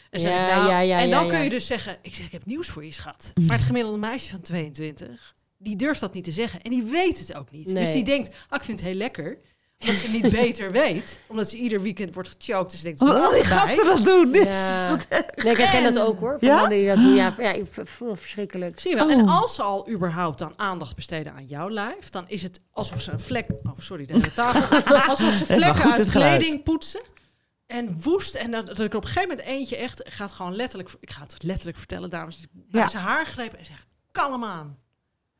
En, Ja, ik, nou, ja, ja, en dan ja. kun je dus zeggen, ik zeg, ik heb nieuws voor je schat. Maar het gemiddelde meisje van 22, die durft dat niet te zeggen. En die weet het ook niet. Nee. Dus die denkt, ah, ik vind het heel lekker. Omdat ze niet beter weet. Omdat ze ieder weekend wordt gechoked. Dus ze denkt, Wat al die gasten dat doen. Ja. dat- Nee, ik herken dat ook hoor. Van Ja? mannen die dat doen. Ja, ja ik voel het verschrikkelijk. Zie je wel. Oh. En als ze al überhaupt dan aandacht besteden aan jouw lijf, dan is het alsof ze een vlek. Oh, sorry, de hele tafel. alsof ze vlekken uit kleding poetsen. En woest. En dat, dat ik op een gegeven moment eentje echt gaat gewoon letterlijk. Ik ga het letterlijk vertellen, dames. Bij Ja. zijn haar greep en zeg: kalm aan.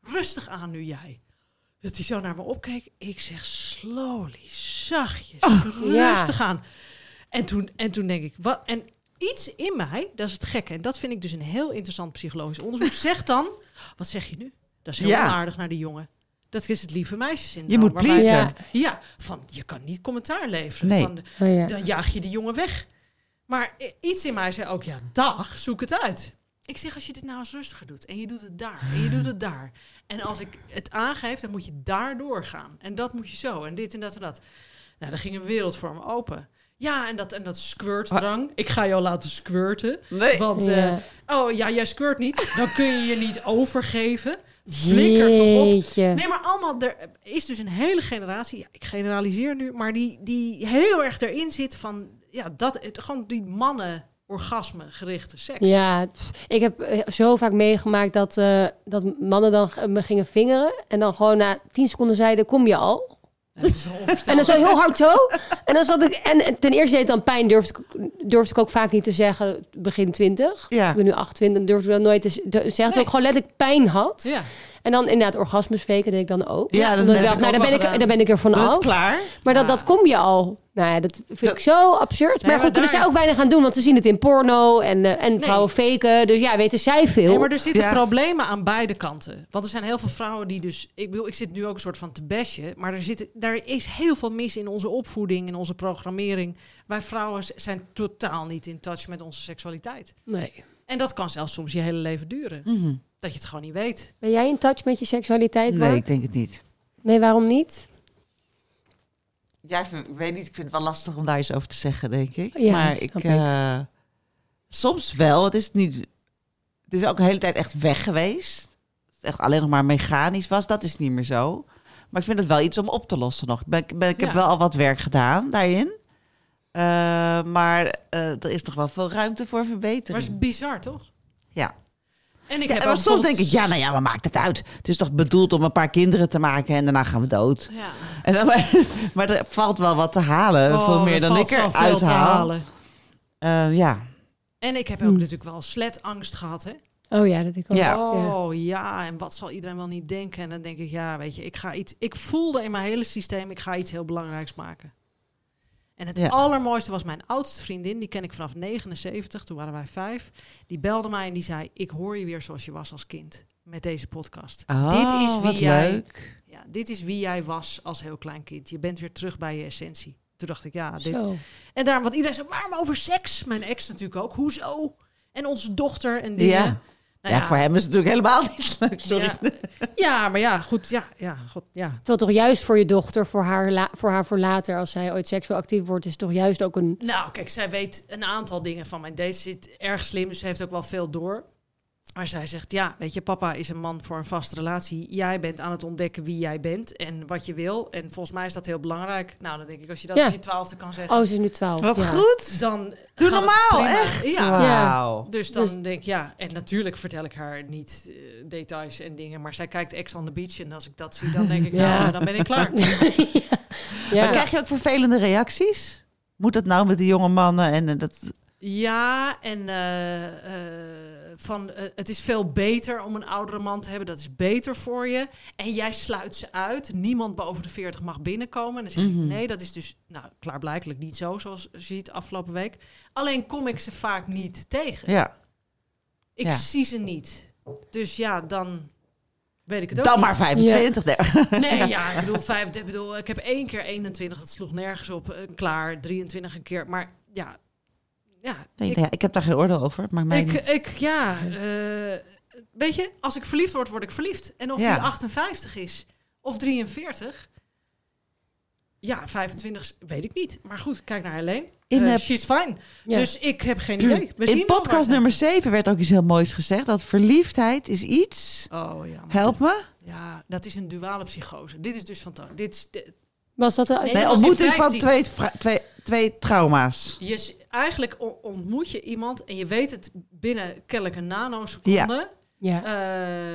Rustig aan nu jij. Dat hij zo naar me opkeek. Ik zeg slowly, zachtjes, ja. rustig aan. En toen, en toen denk ik, wat? En iets in mij, dat is het gekke. En dat vind ik dus een heel interessant psychologisch onderzoek. Zegt dan, wat zeg je nu? Dat is heel Ja. onaardig naar die jongen. Dat is het lieve meisjessyndroom. Je moet pleasen. Ja. Ja, van je kan niet commentaar leveren. Nee. Van, Oh, ja. dan jaag je die jongen weg. Maar iets in mij zei ook, ja, dag, zoek het uit. Ik zeg, als je dit nou eens rustiger doet en je doet het daar en je doet het daar. En als ik het aangeef, dan moet je daar doorgaan. En dat moet je zo en dit en dat en dat. Nou, dan ging een wereld voor me open. Ja, en dat, en dat squirtdrang. Ik ga jou laten squirten. Nee. Want, eh, oh ja, jij squirt niet. Dan kun je je niet overgeven. Flikker toch op. Nee, maar allemaal, er is dus een hele generatie, ja, ik generaliseer nu, maar die, die heel erg erin zit van, ja, dat, het, gewoon die mannen orgasme gerichte seks. Ja, ik heb eh, zo vaak meegemaakt dat, eh, dat mannen dan g- me gingen vingeren. En dan gewoon na tien seconden zeiden, kom je al? Is En dan zo heel hard zo. En dan zat ik... En en ten eerste deed het dan pijn, durfde ik, durfde ik ook vaak niet te zeggen, begin 20. Ja. Ik ben nu 28, dan durfde ik dat nooit te, zeggen. Terwijl ik gewoon letterlijk pijn had. Ja. En dan inderdaad orgasmusweken deed ik dan ook. Ja, dan Omdat ik dacht, ik nou, dan ben, ik, dan ben ik er Dat is vanaf. klaar. Maar dat, Ja. dat kom je al. Nou ja, dat vind ik zo absurd. Nee, maar goed, kunnen daar- zij ook weinig aan doen, want ze zien het in porno en, eh, en Nee. vrouwen faken. Dus ja, weten zij veel. Nee, maar er zitten Ja. problemen aan beide kanten. Want er zijn heel veel vrouwen die dus... Ik bedoel, ik zit nu ook een soort van te bashen. Maar er, zit, er is heel veel mis in onze opvoeding, in onze programmering. Wij vrouwen zijn totaal niet in touch met onze seksualiteit. Nee. En dat kan zelfs soms je hele leven duren. Mhm. Dat je het gewoon niet weet. Ben jij in touch met je seksualiteit, Nee, Mark? ik denk het niet. Nee, waarom niet? Ja, ik vind- ik weet niet. Ik vind het wel lastig om daar iets over te zeggen, denk ik. Ja, maar ik, ik. eh, soms wel. Het is niet. Het is ook een hele tijd echt weg geweest. Het echt alleen nog maar mechanisch was. Dat is niet meer zo. Maar ik vind het wel iets om op te lossen nog. Ik, ben, ik ben- ik heb Ja. wel al wat werk gedaan daarin. Eh, maar eh, er is nog wel veel ruimte voor Maar verbetering. het is bizar, toch? Ja. En ik Ja, heb maar soms denk ik, ja, nou ja, wat maakt het uit? Het is toch bedoeld om een paar kinderen te maken en daarna gaan we dood. Ja. En dan, maar, maar er valt wel wat te halen. Oh, veel meer er dan valt ik eruit haal. halen. Eh, ja. En ik heb ook Hmm. natuurlijk wel sletangst gehad, hè? Oh ja, dat ik ook. Ja. Oh ja, en wat zal iedereen wel niet denken? En dan denk ik, ja, weet je, ik ga iets. Ik voelde in mijn hele systeem, ik ga iets heel belangrijks maken. En het Ja. allermooiste was mijn oudste vriendin, die ken ik vanaf 79, toen waren wij vijf. Die belde mij en die zei: Ik hoor je weer zoals je was als kind met deze podcast. Oh, dit is wie jij, leuk. ja, dit is wie jij was als heel klein kind. Je bent weer terug bij je essentie. Toen dacht ik, ja, dit, Zo. en daarom, want iedereen zei, waarom over seks? Mijn ex natuurlijk ook. Hoezo? En onze dochter en dingen. Ja. Nou ja, voor hem is het natuurlijk helemaal niet leuk. Sorry. Ja, ja, maar ja, goed. Ja, ja, goed, ja. Terwijl toch juist voor je dochter, voor haar, la- voor haar voor later, als zij ooit seksueel actief wordt, is toch juist ook een... Nou, kijk, zij weet een aantal dingen van mijn date. Ze zit erg slim, dus ze heeft ook wel veel door. Maar zij zegt, ja, weet je, papa is een man voor een vaste relatie. Jij bent aan het ontdekken wie jij bent en wat je wil. En volgens mij is dat heel belangrijk. Nou, dan denk ik, als je dat Ja. op je twaalfde kan zeggen, Oh, ze is nu 12. Wat ja. goed. dan Doe normaal, echt. Ja. Wauw. Dus dan denk ik, ja, en natuurlijk vertel ik haar niet eh, details en dingen. Maar zij kijkt Ex on the Beach en als ik dat zie, dan denk ik, Ja. nou, dan ben ik klaar. Ja. Maar krijg je ook vervelende reacties? Moet dat nou met die jonge mannen? En eh, dat... Ja, en eh, eh, van, eh, het is veel beter om een oudere man te hebben. Dat is beter voor je. En jij sluit ze uit. Niemand boven de 40 mag binnenkomen. En dan zeg ik, Mhm. nee, dat is dus nou, klaarblijkelijk niet zo, zoals je ziet afgelopen week. Alleen kom ik ze vaak niet tegen. Ja. Ik Ja. zie ze niet. Dus ja, dan weet ik het ook Dan niet. maar 25. Nee. Nee, ja, ik bedoel, vijf, ik bedoel, ik heb één keer 21, dat sloeg nergens op. eh, klaar, 23 een keer. Maar ja, ja, Nee, ik, ja, ik heb daar geen oordeel over. Maar mij ik, niet. ik, ja, eh, weet je, als ik verliefd word, word ik verliefd. En of Ja. die 58 is of 43, ja, 25 weet ik niet. Maar goed, kijk naar Helene. In, eh, she's fine. Ja. Dus ik heb geen idee. We zien in podcast nummer 7 werd ook iets heel moois gezegd. Dat verliefdheid is iets... Oh ja. Help me. Ja, dat is een duale psychose. Dit is dus fantastisch. Dit de- Was dat er? Nee, ontmoeting van 15. twee, twee, twee trauma's. je, s- eigenlijk ontmoet je iemand en je weet het binnen kennelijk een nanoseconde. Ja.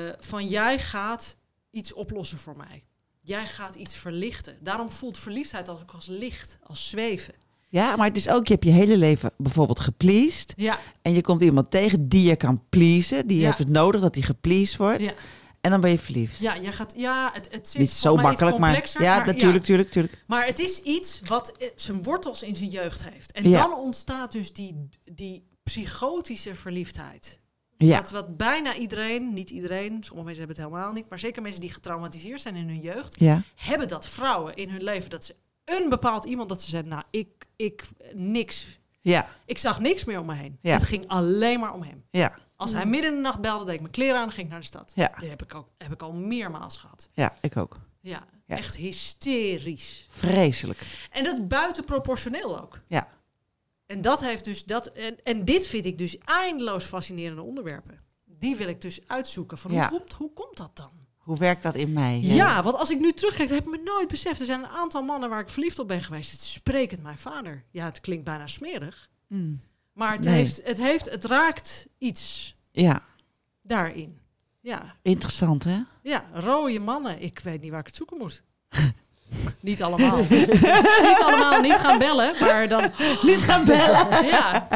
eh, van jij gaat iets oplossen voor mij. Jij gaat iets verlichten. Daarom voelt verliefdheid als, ook als licht, als zweven. Ja, maar het is ook, je hebt je hele leven bijvoorbeeld gepleased. Ja, En je komt iemand tegen die je kan pleasen. Die Ja. heeft het nodig dat hij gepleased wordt. ja, En dan ben je verliefd. ja, jij gaat, ja het, het zit Niet zo makkelijk, maar... complexer. Ja, maar natuurlijk, tuurlijk, tuurlijk. Maar het is iets wat eh, zijn wortels in zijn jeugd heeft. En Ja. dan ontstaat dus die, die psychotische verliefdheid. Ja, Wat, wat bijna iedereen, niet iedereen, sommige mensen hebben het helemaal niet, maar zeker mensen die getraumatiseerd zijn in hun jeugd, ja, hebben dat vrouwen in hun leven. Dat ze een bepaald iemand, dat ze zeggen, nou, ik, ik, niks. ja, Ik zag niks meer om me heen. Ja. Het ging alleen maar om hem. ja, Als hij midden in de nacht belde, deed ik mijn kleren aan en ging ik naar de stad. Ja. Dat heb ik, ook, heb ik al meermaals gehad. ja, ik ook. Ja, Ja. echt hysterisch. Vreselijk. En dat buitenproportioneel ook. Ja, En dat heeft dus dat. En, en dit vind ik dus eindeloos fascinerende onderwerpen. Die wil ik dus uitzoeken. Van Ja. hoe, komt, hoe komt dat dan? hoe werkt dat in mij? Ja. want als ik nu terugkijk, heb ik me nooit beseft. Er zijn een aantal mannen waar ik verliefd op ben geweest. Het sprekend mijn vader. Ja, het klinkt bijna smerig. Mm. Maar het, Nee. heeft, het, heeft, het raakt iets Ja, daarin. Ja, interessant hè? ja, rode mannen. Ik weet niet waar ik het zoeken moet. niet allemaal. niet allemaal, niet gaan bellen. Maar dan, Niet gaan bellen. ja.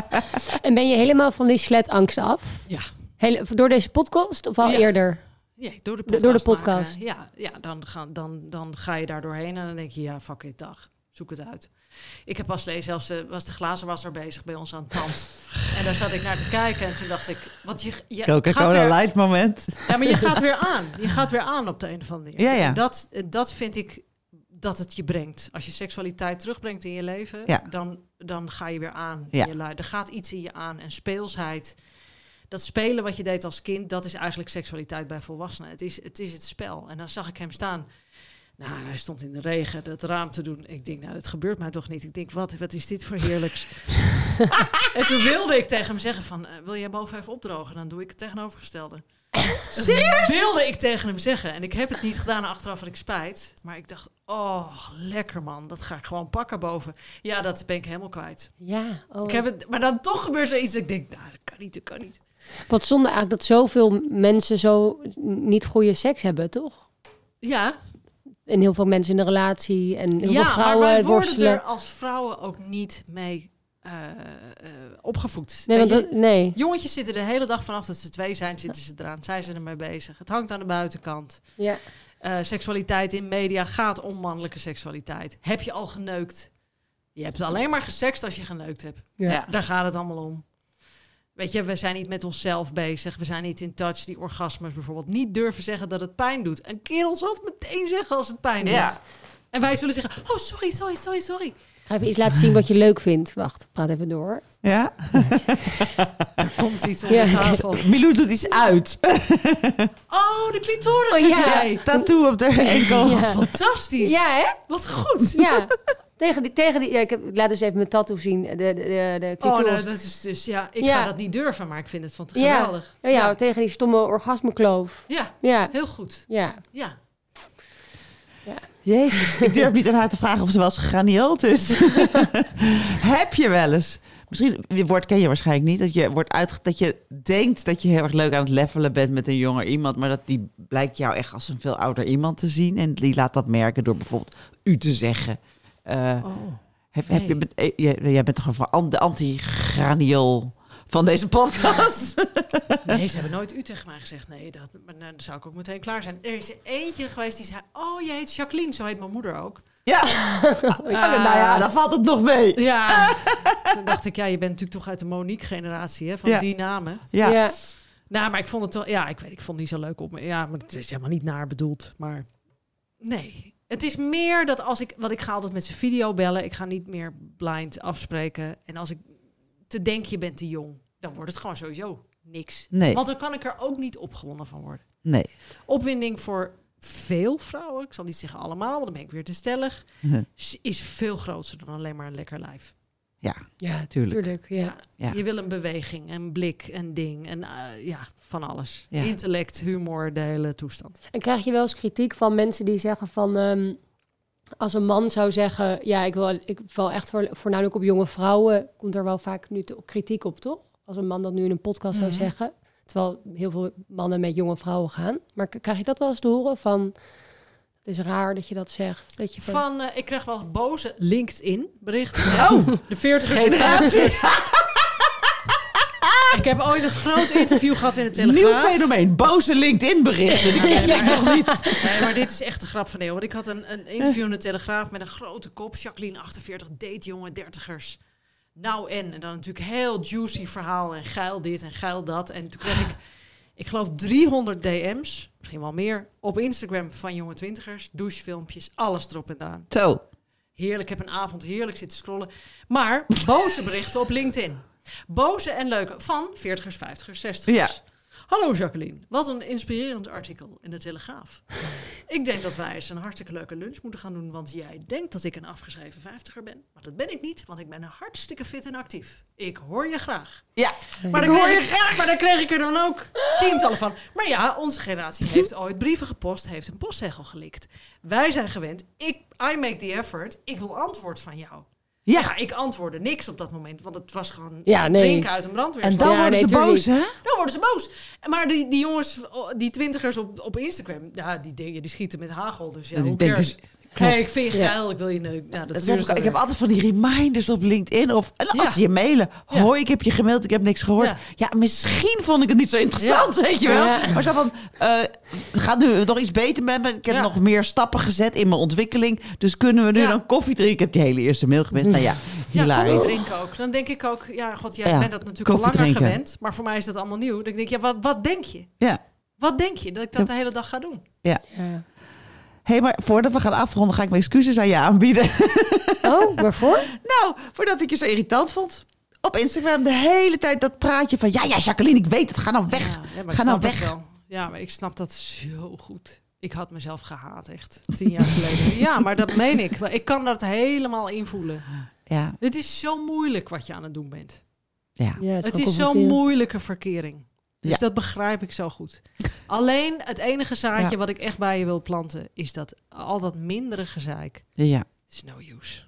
En ben je helemaal van die sletangst af? Ja. Hele, door deze podcast of al Ja. eerder? Ja, door de Door podcast. de podcast. Ja, ja dan, ga, dan, dan ga je daar doorheen en dan denk je, ja, fuck it, dag. Zoek het uit. Ik heb pas lezen, zelfs de, was de glazenwasser bezig bij ons aan het pand. En daar zat ik naar te kijken en toen dacht ik, want je, je gaat Coca-Cola weer, light moment. ja, maar je gaat weer aan. Je gaat weer aan op de een of andere manier. Ja, ja. En Dat, dat vind ik dat het je brengt. Als je seksualiteit terugbrengt in je leven, Ja. dan, dan ga je weer aan. Ja. In je lui. Er gaat iets in je aan. En speelsheid. Dat spelen wat je deed als kind, dat is eigenlijk seksualiteit bij volwassenen. Het is het, is het spel. En dan zag ik hem staan. Nou, hij stond in de regen het raam te doen. Ik denk, nou, dat gebeurt mij toch niet. Ik denk, wat, wat is dit voor heerlijks? en toen wilde ik tegen hem zeggen van, eh, wil jij boven even opdrogen? Dan doe ik het tegenovergestelde. Serieus? wilde ik tegen hem zeggen. En ik heb het niet gedaan achteraf had ik spijt. Maar ik dacht, oh, lekker man. Dat ga ik gewoon pakken boven. Ja, dat ben ik helemaal kwijt. Ja. Oh. Ik heb het, maar dan toch gebeurt er iets dat ik denk, nou, dat kan niet, dat kan niet. Wat zonde eigenlijk dat zoveel mensen zo niet goede seks hebben, toch? Ja, En heel veel mensen in een relatie en heel veel ja maar vrouwen wij worden worstelen. er als vrouwen ook niet mee eh, eh, opgevoed. Nee, want dat, nee. Jongetjes zitten de hele dag vanaf dat ze twee zijn, zitten ze eraan. Zijn ze ermee bezig. Het hangt aan de buitenkant. Ja. Eh, seksualiteit in media gaat om mannelijke seksualiteit. Heb je al geneukt? Je hebt alleen maar gesext als je geneukt hebt. Ja. Ja. Daar gaat het allemaal om. Weet je, we zijn niet met onszelf bezig. We zijn niet in touch. Die orgasmes bijvoorbeeld. Niet durven zeggen dat het pijn doet. Een kerel zal het meteen zeggen als het pijn doet. Ja. En wij zullen zeggen, oh sorry, sorry, sorry, sorry. Ga even iets laten zien wat je leuk vindt. Wacht, praat even door. Ja? Daar komt iets onder Ja, tafel. Milou doet iets uit. Oh, de clitoris Oh, heb ja. jij. Tattoo op de enkel. Ja. Fantastisch. Ja, hè? Wat goed. Ja. tegen die, tegen die, ja, ik, heb, ik laat dus even mijn tattoo zien. De, de, de, de Oh, nou, dat is dus, ja, ik Ja. ga dat niet durven, maar ik vind het van Ja. geweldig. ja, ja, tegen die stomme orgasmekloof. ja, Ja, heel goed. ja. Ja. Jezus, ik durf niet aan haar te vragen of ze wel eens gegranieeld is. Heb je wel eens? Misschien, je woord ken je waarschijnlijk niet. Dat je, wordt uitge dat je denkt dat je heel erg leuk aan het levelen bent met een jonger iemand. Maar dat die blijkt jou echt als een veel ouder iemand te zien. En die laat dat merken door bijvoorbeeld u te zeggen. Eh, Oh. heb, heb je, eh, jij, jij bent toch gewoon an- de anti-graniool van deze podcast? Nee, ze hebben nooit u tegen mij gezegd. Nee, dat, maar dan zou ik ook meteen klaar zijn. Er is er eentje geweest die zei... Oh, je heet Jacqueline, zo heet mijn moeder ook. ja. nou ja, dan valt het nog mee. Ja. Toen dacht ik, ja, je bent natuurlijk toch uit de Monique-generatie, hè? Van Ja. die namen. Ja. ja. Nou, maar ik vond het toch... Ja, ik weet, ik vond het niet zo leuk op me. Ja, maar het is helemaal niet naar bedoeld. Maar nee. Het is meer dat als ik... Want ik ga altijd met zijn video bellen. Ik ga niet meer blind afspreken. En als ik te denk je bent te jong... dan wordt het gewoon sowieso niks. Nee. Want dan kan ik er ook niet opgewonden van worden. Nee. Opwinding voor veel vrouwen, ik zal niet zeggen allemaal, want dan ben ik weer te stellig, is veel groter dan alleen maar een lekker lijf. Ja, Ja, tuurlijk. tuurlijk. Ja. Ja. Je wil een beweging, een blik, een ding. En eh, ja, van alles. Ja. Intellect, humor, de hele toestand. En krijg je wel eens kritiek van mensen die zeggen van... ehm, als een man zou zeggen... Ja, ik wil, ik wil echt voor, voornamelijk op jonge vrouwen... komt er wel vaak nu te- kritiek op, toch? Als een man dat nu in een podcast zou Mhm. zeggen. Terwijl heel veel mannen met jonge vrouwen gaan. Maar krijg je dat wel eens te horen van... Het is raar dat je dat zegt. Dat je Van, eh, ik krijg wel eens boze LinkedIn berichten. Oh, de 40 generatie. ik heb ooit een groot interview gehad in de Telegraaf. Nieuw fenomeen. Boze LinkedIn berichten. Die ken jij nog niet. Nee, maar dit is echt de grap van de eeuw. Want ik had een, een interview in de Telegraaf met een grote kop. Jacqueline, 48, date jonge dertigers. Nou en. En dan natuurlijk heel juicy verhaal. En geil dit en geil dat. En toen kreeg ik, ik geloof 300 DM's. Misschien wel meer. Op Instagram van jonge twintigers. Douchefilmpjes. Alles erop en eraan. Zo. Heerlijk, ik heb een avond heerlijk zitten scrollen. Maar boze berichten op LinkedIn. Boze en leuke van 40ers, 50ers, 60ers. Ja. Hallo Jacqueline, wat een inspirerend artikel in de Telegraaf. Ik denk dat wij eens een hartstikke leuke lunch moeten gaan doen, want jij denkt dat ik een afgeschreven 50er ben. Maar dat ben ik niet, want ik ben hartstikke fit en actief. Ik hoor je graag. Ja. Maar dan, kreeg ik, maar dan kreeg ik er dan ook tientallen van. Maar ja, onze generatie heeft ooit brieven gepost, heeft een postzegel gelikt. Wij zijn gewend, ik, I make the effort, ik wil antwoord van jou. Ja. Ja, ik antwoordde niks op dat moment, want het was gewoon Ja, nee. drinken uit een En brandweerslag. dan Ja, worden nee, ze boos, hè? Dan worden ze boos. Maar die, die jongens, die twintigers op, op Instagram, ja, die, die schieten met hagel. Dus ja, hoe cares? Klopt. Hey, ik vind je Ja. geil, ik wil je neuken. Ja, dat heb ik, heb altijd van die reminders op LinkedIn. Of en als Ja. je mailen. Ja. Hoi, ik heb je gemaild, ik heb niks gehoord. Ja, Ja. misschien vond ik het niet zo interessant, weet je wel. Ja. Maar zo van, eh, het gaat nu nog iets beter met me. Ik heb Ja. nog meer stappen gezet in mijn ontwikkeling. Dus kunnen we nu Ja. dan koffie drinken? Ik heb die hele eerste mail gemist. Nou ja, Ja, hilarisch. koffie drinken ook. Dan denk ik ook, ja, god, jij Ja, bent dat natuurlijk langer drinken. gewend. Maar voor mij is dat allemaal nieuw. Dan denk ik, ja, wat, wat denk je? Ja. Wat denk je dat ik dat de hele dag ga doen? Ja. Hey, maar voordat we gaan afronden, ga ik mijn excuses aan je aanbieden. Oh, waarvoor? nou, voordat ik je zo irritant vond. Op Instagram de hele tijd dat praatje van... Ja, ja, Jacqueline, ik weet het. Ga nou weg. Ja, ja, maar Ga nou snap het weg. wel. Ja, maar ik snap dat zo goed. Ik had mezelf gehaat, echt. Tien jaar geleden. Ja, maar dat meen ik. Ik kan dat helemaal invoelen. Ja, Het is zo moeilijk wat je aan het doen bent. ja. Ja, Het gewoon is zo'n moeilijke verkering. Dus Ja. dat begrijp ik zo goed. Alleen het enige zaadje Ja. wat ik echt bij je wil planten... is dat al dat mindere gezeik ja. is no use.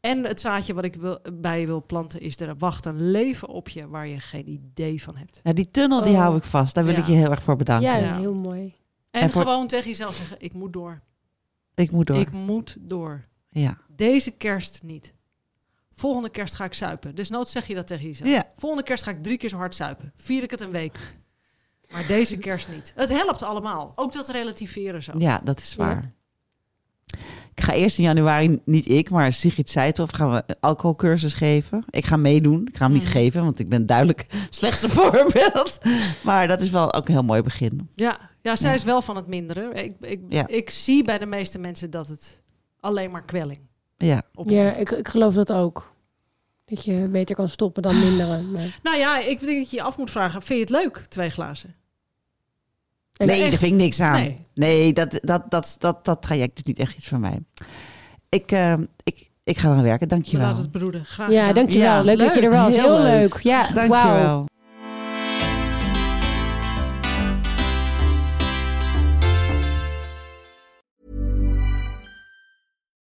En het zaadje wat ik wil, bij je wil planten is... er wacht een leven op je waar je geen idee van hebt. Ja, die tunnel die Oh. hou ik vast. Daar wil Ja. ik je heel erg voor bedanken. Ja, Ja. heel mooi. En, En voor- gewoon tegen jezelf zeggen... ik moet door. Ik moet door. Ik moet door. Ja. Deze kerst niet. Volgende kerst ga ik suipen. Dus nooit zeg je dat tegen jezelf. Ja. Volgende kerst ga ik drie keer zo hard suipen. Vier ik het een week. Maar deze kerst niet. Het helpt allemaal. Ook dat relativeren zo. ja, dat is waar. Ik ga eerst in januari, niet ik, maar Sigrid Seithoff gaan we een alcoholcursus geven. Ik ga meedoen. Ik ga hem niet Mhm. geven, want ik ben duidelijk het slechtste voorbeeld. Maar dat is wel ook een heel mooi begin. Ja, ja zij Ja. is wel van het mindere. Ik, ik, Ja. ik zie bij de meeste mensen dat het alleen maar kwelling Ja, Ja, ik, ik geloof dat ook. Dat je beter kan stoppen dan minderen. Maar... Nou ja, ik denk dat je je af moet vragen. Vind je het leuk, twee glazen? En nee, echt? daar vind ik niks aan. Nee. Nee, dat, dat, dat, dat, dat traject is niet echt iets van mij. Ik, eh, ik, ik ga aan werken, dankjewel. Laat het broeden. Graag Ja, dankjewel. Ja, leuk, dat je er leuk. was. Heel Heel, leuk. leuk. Ja. Dankjewel.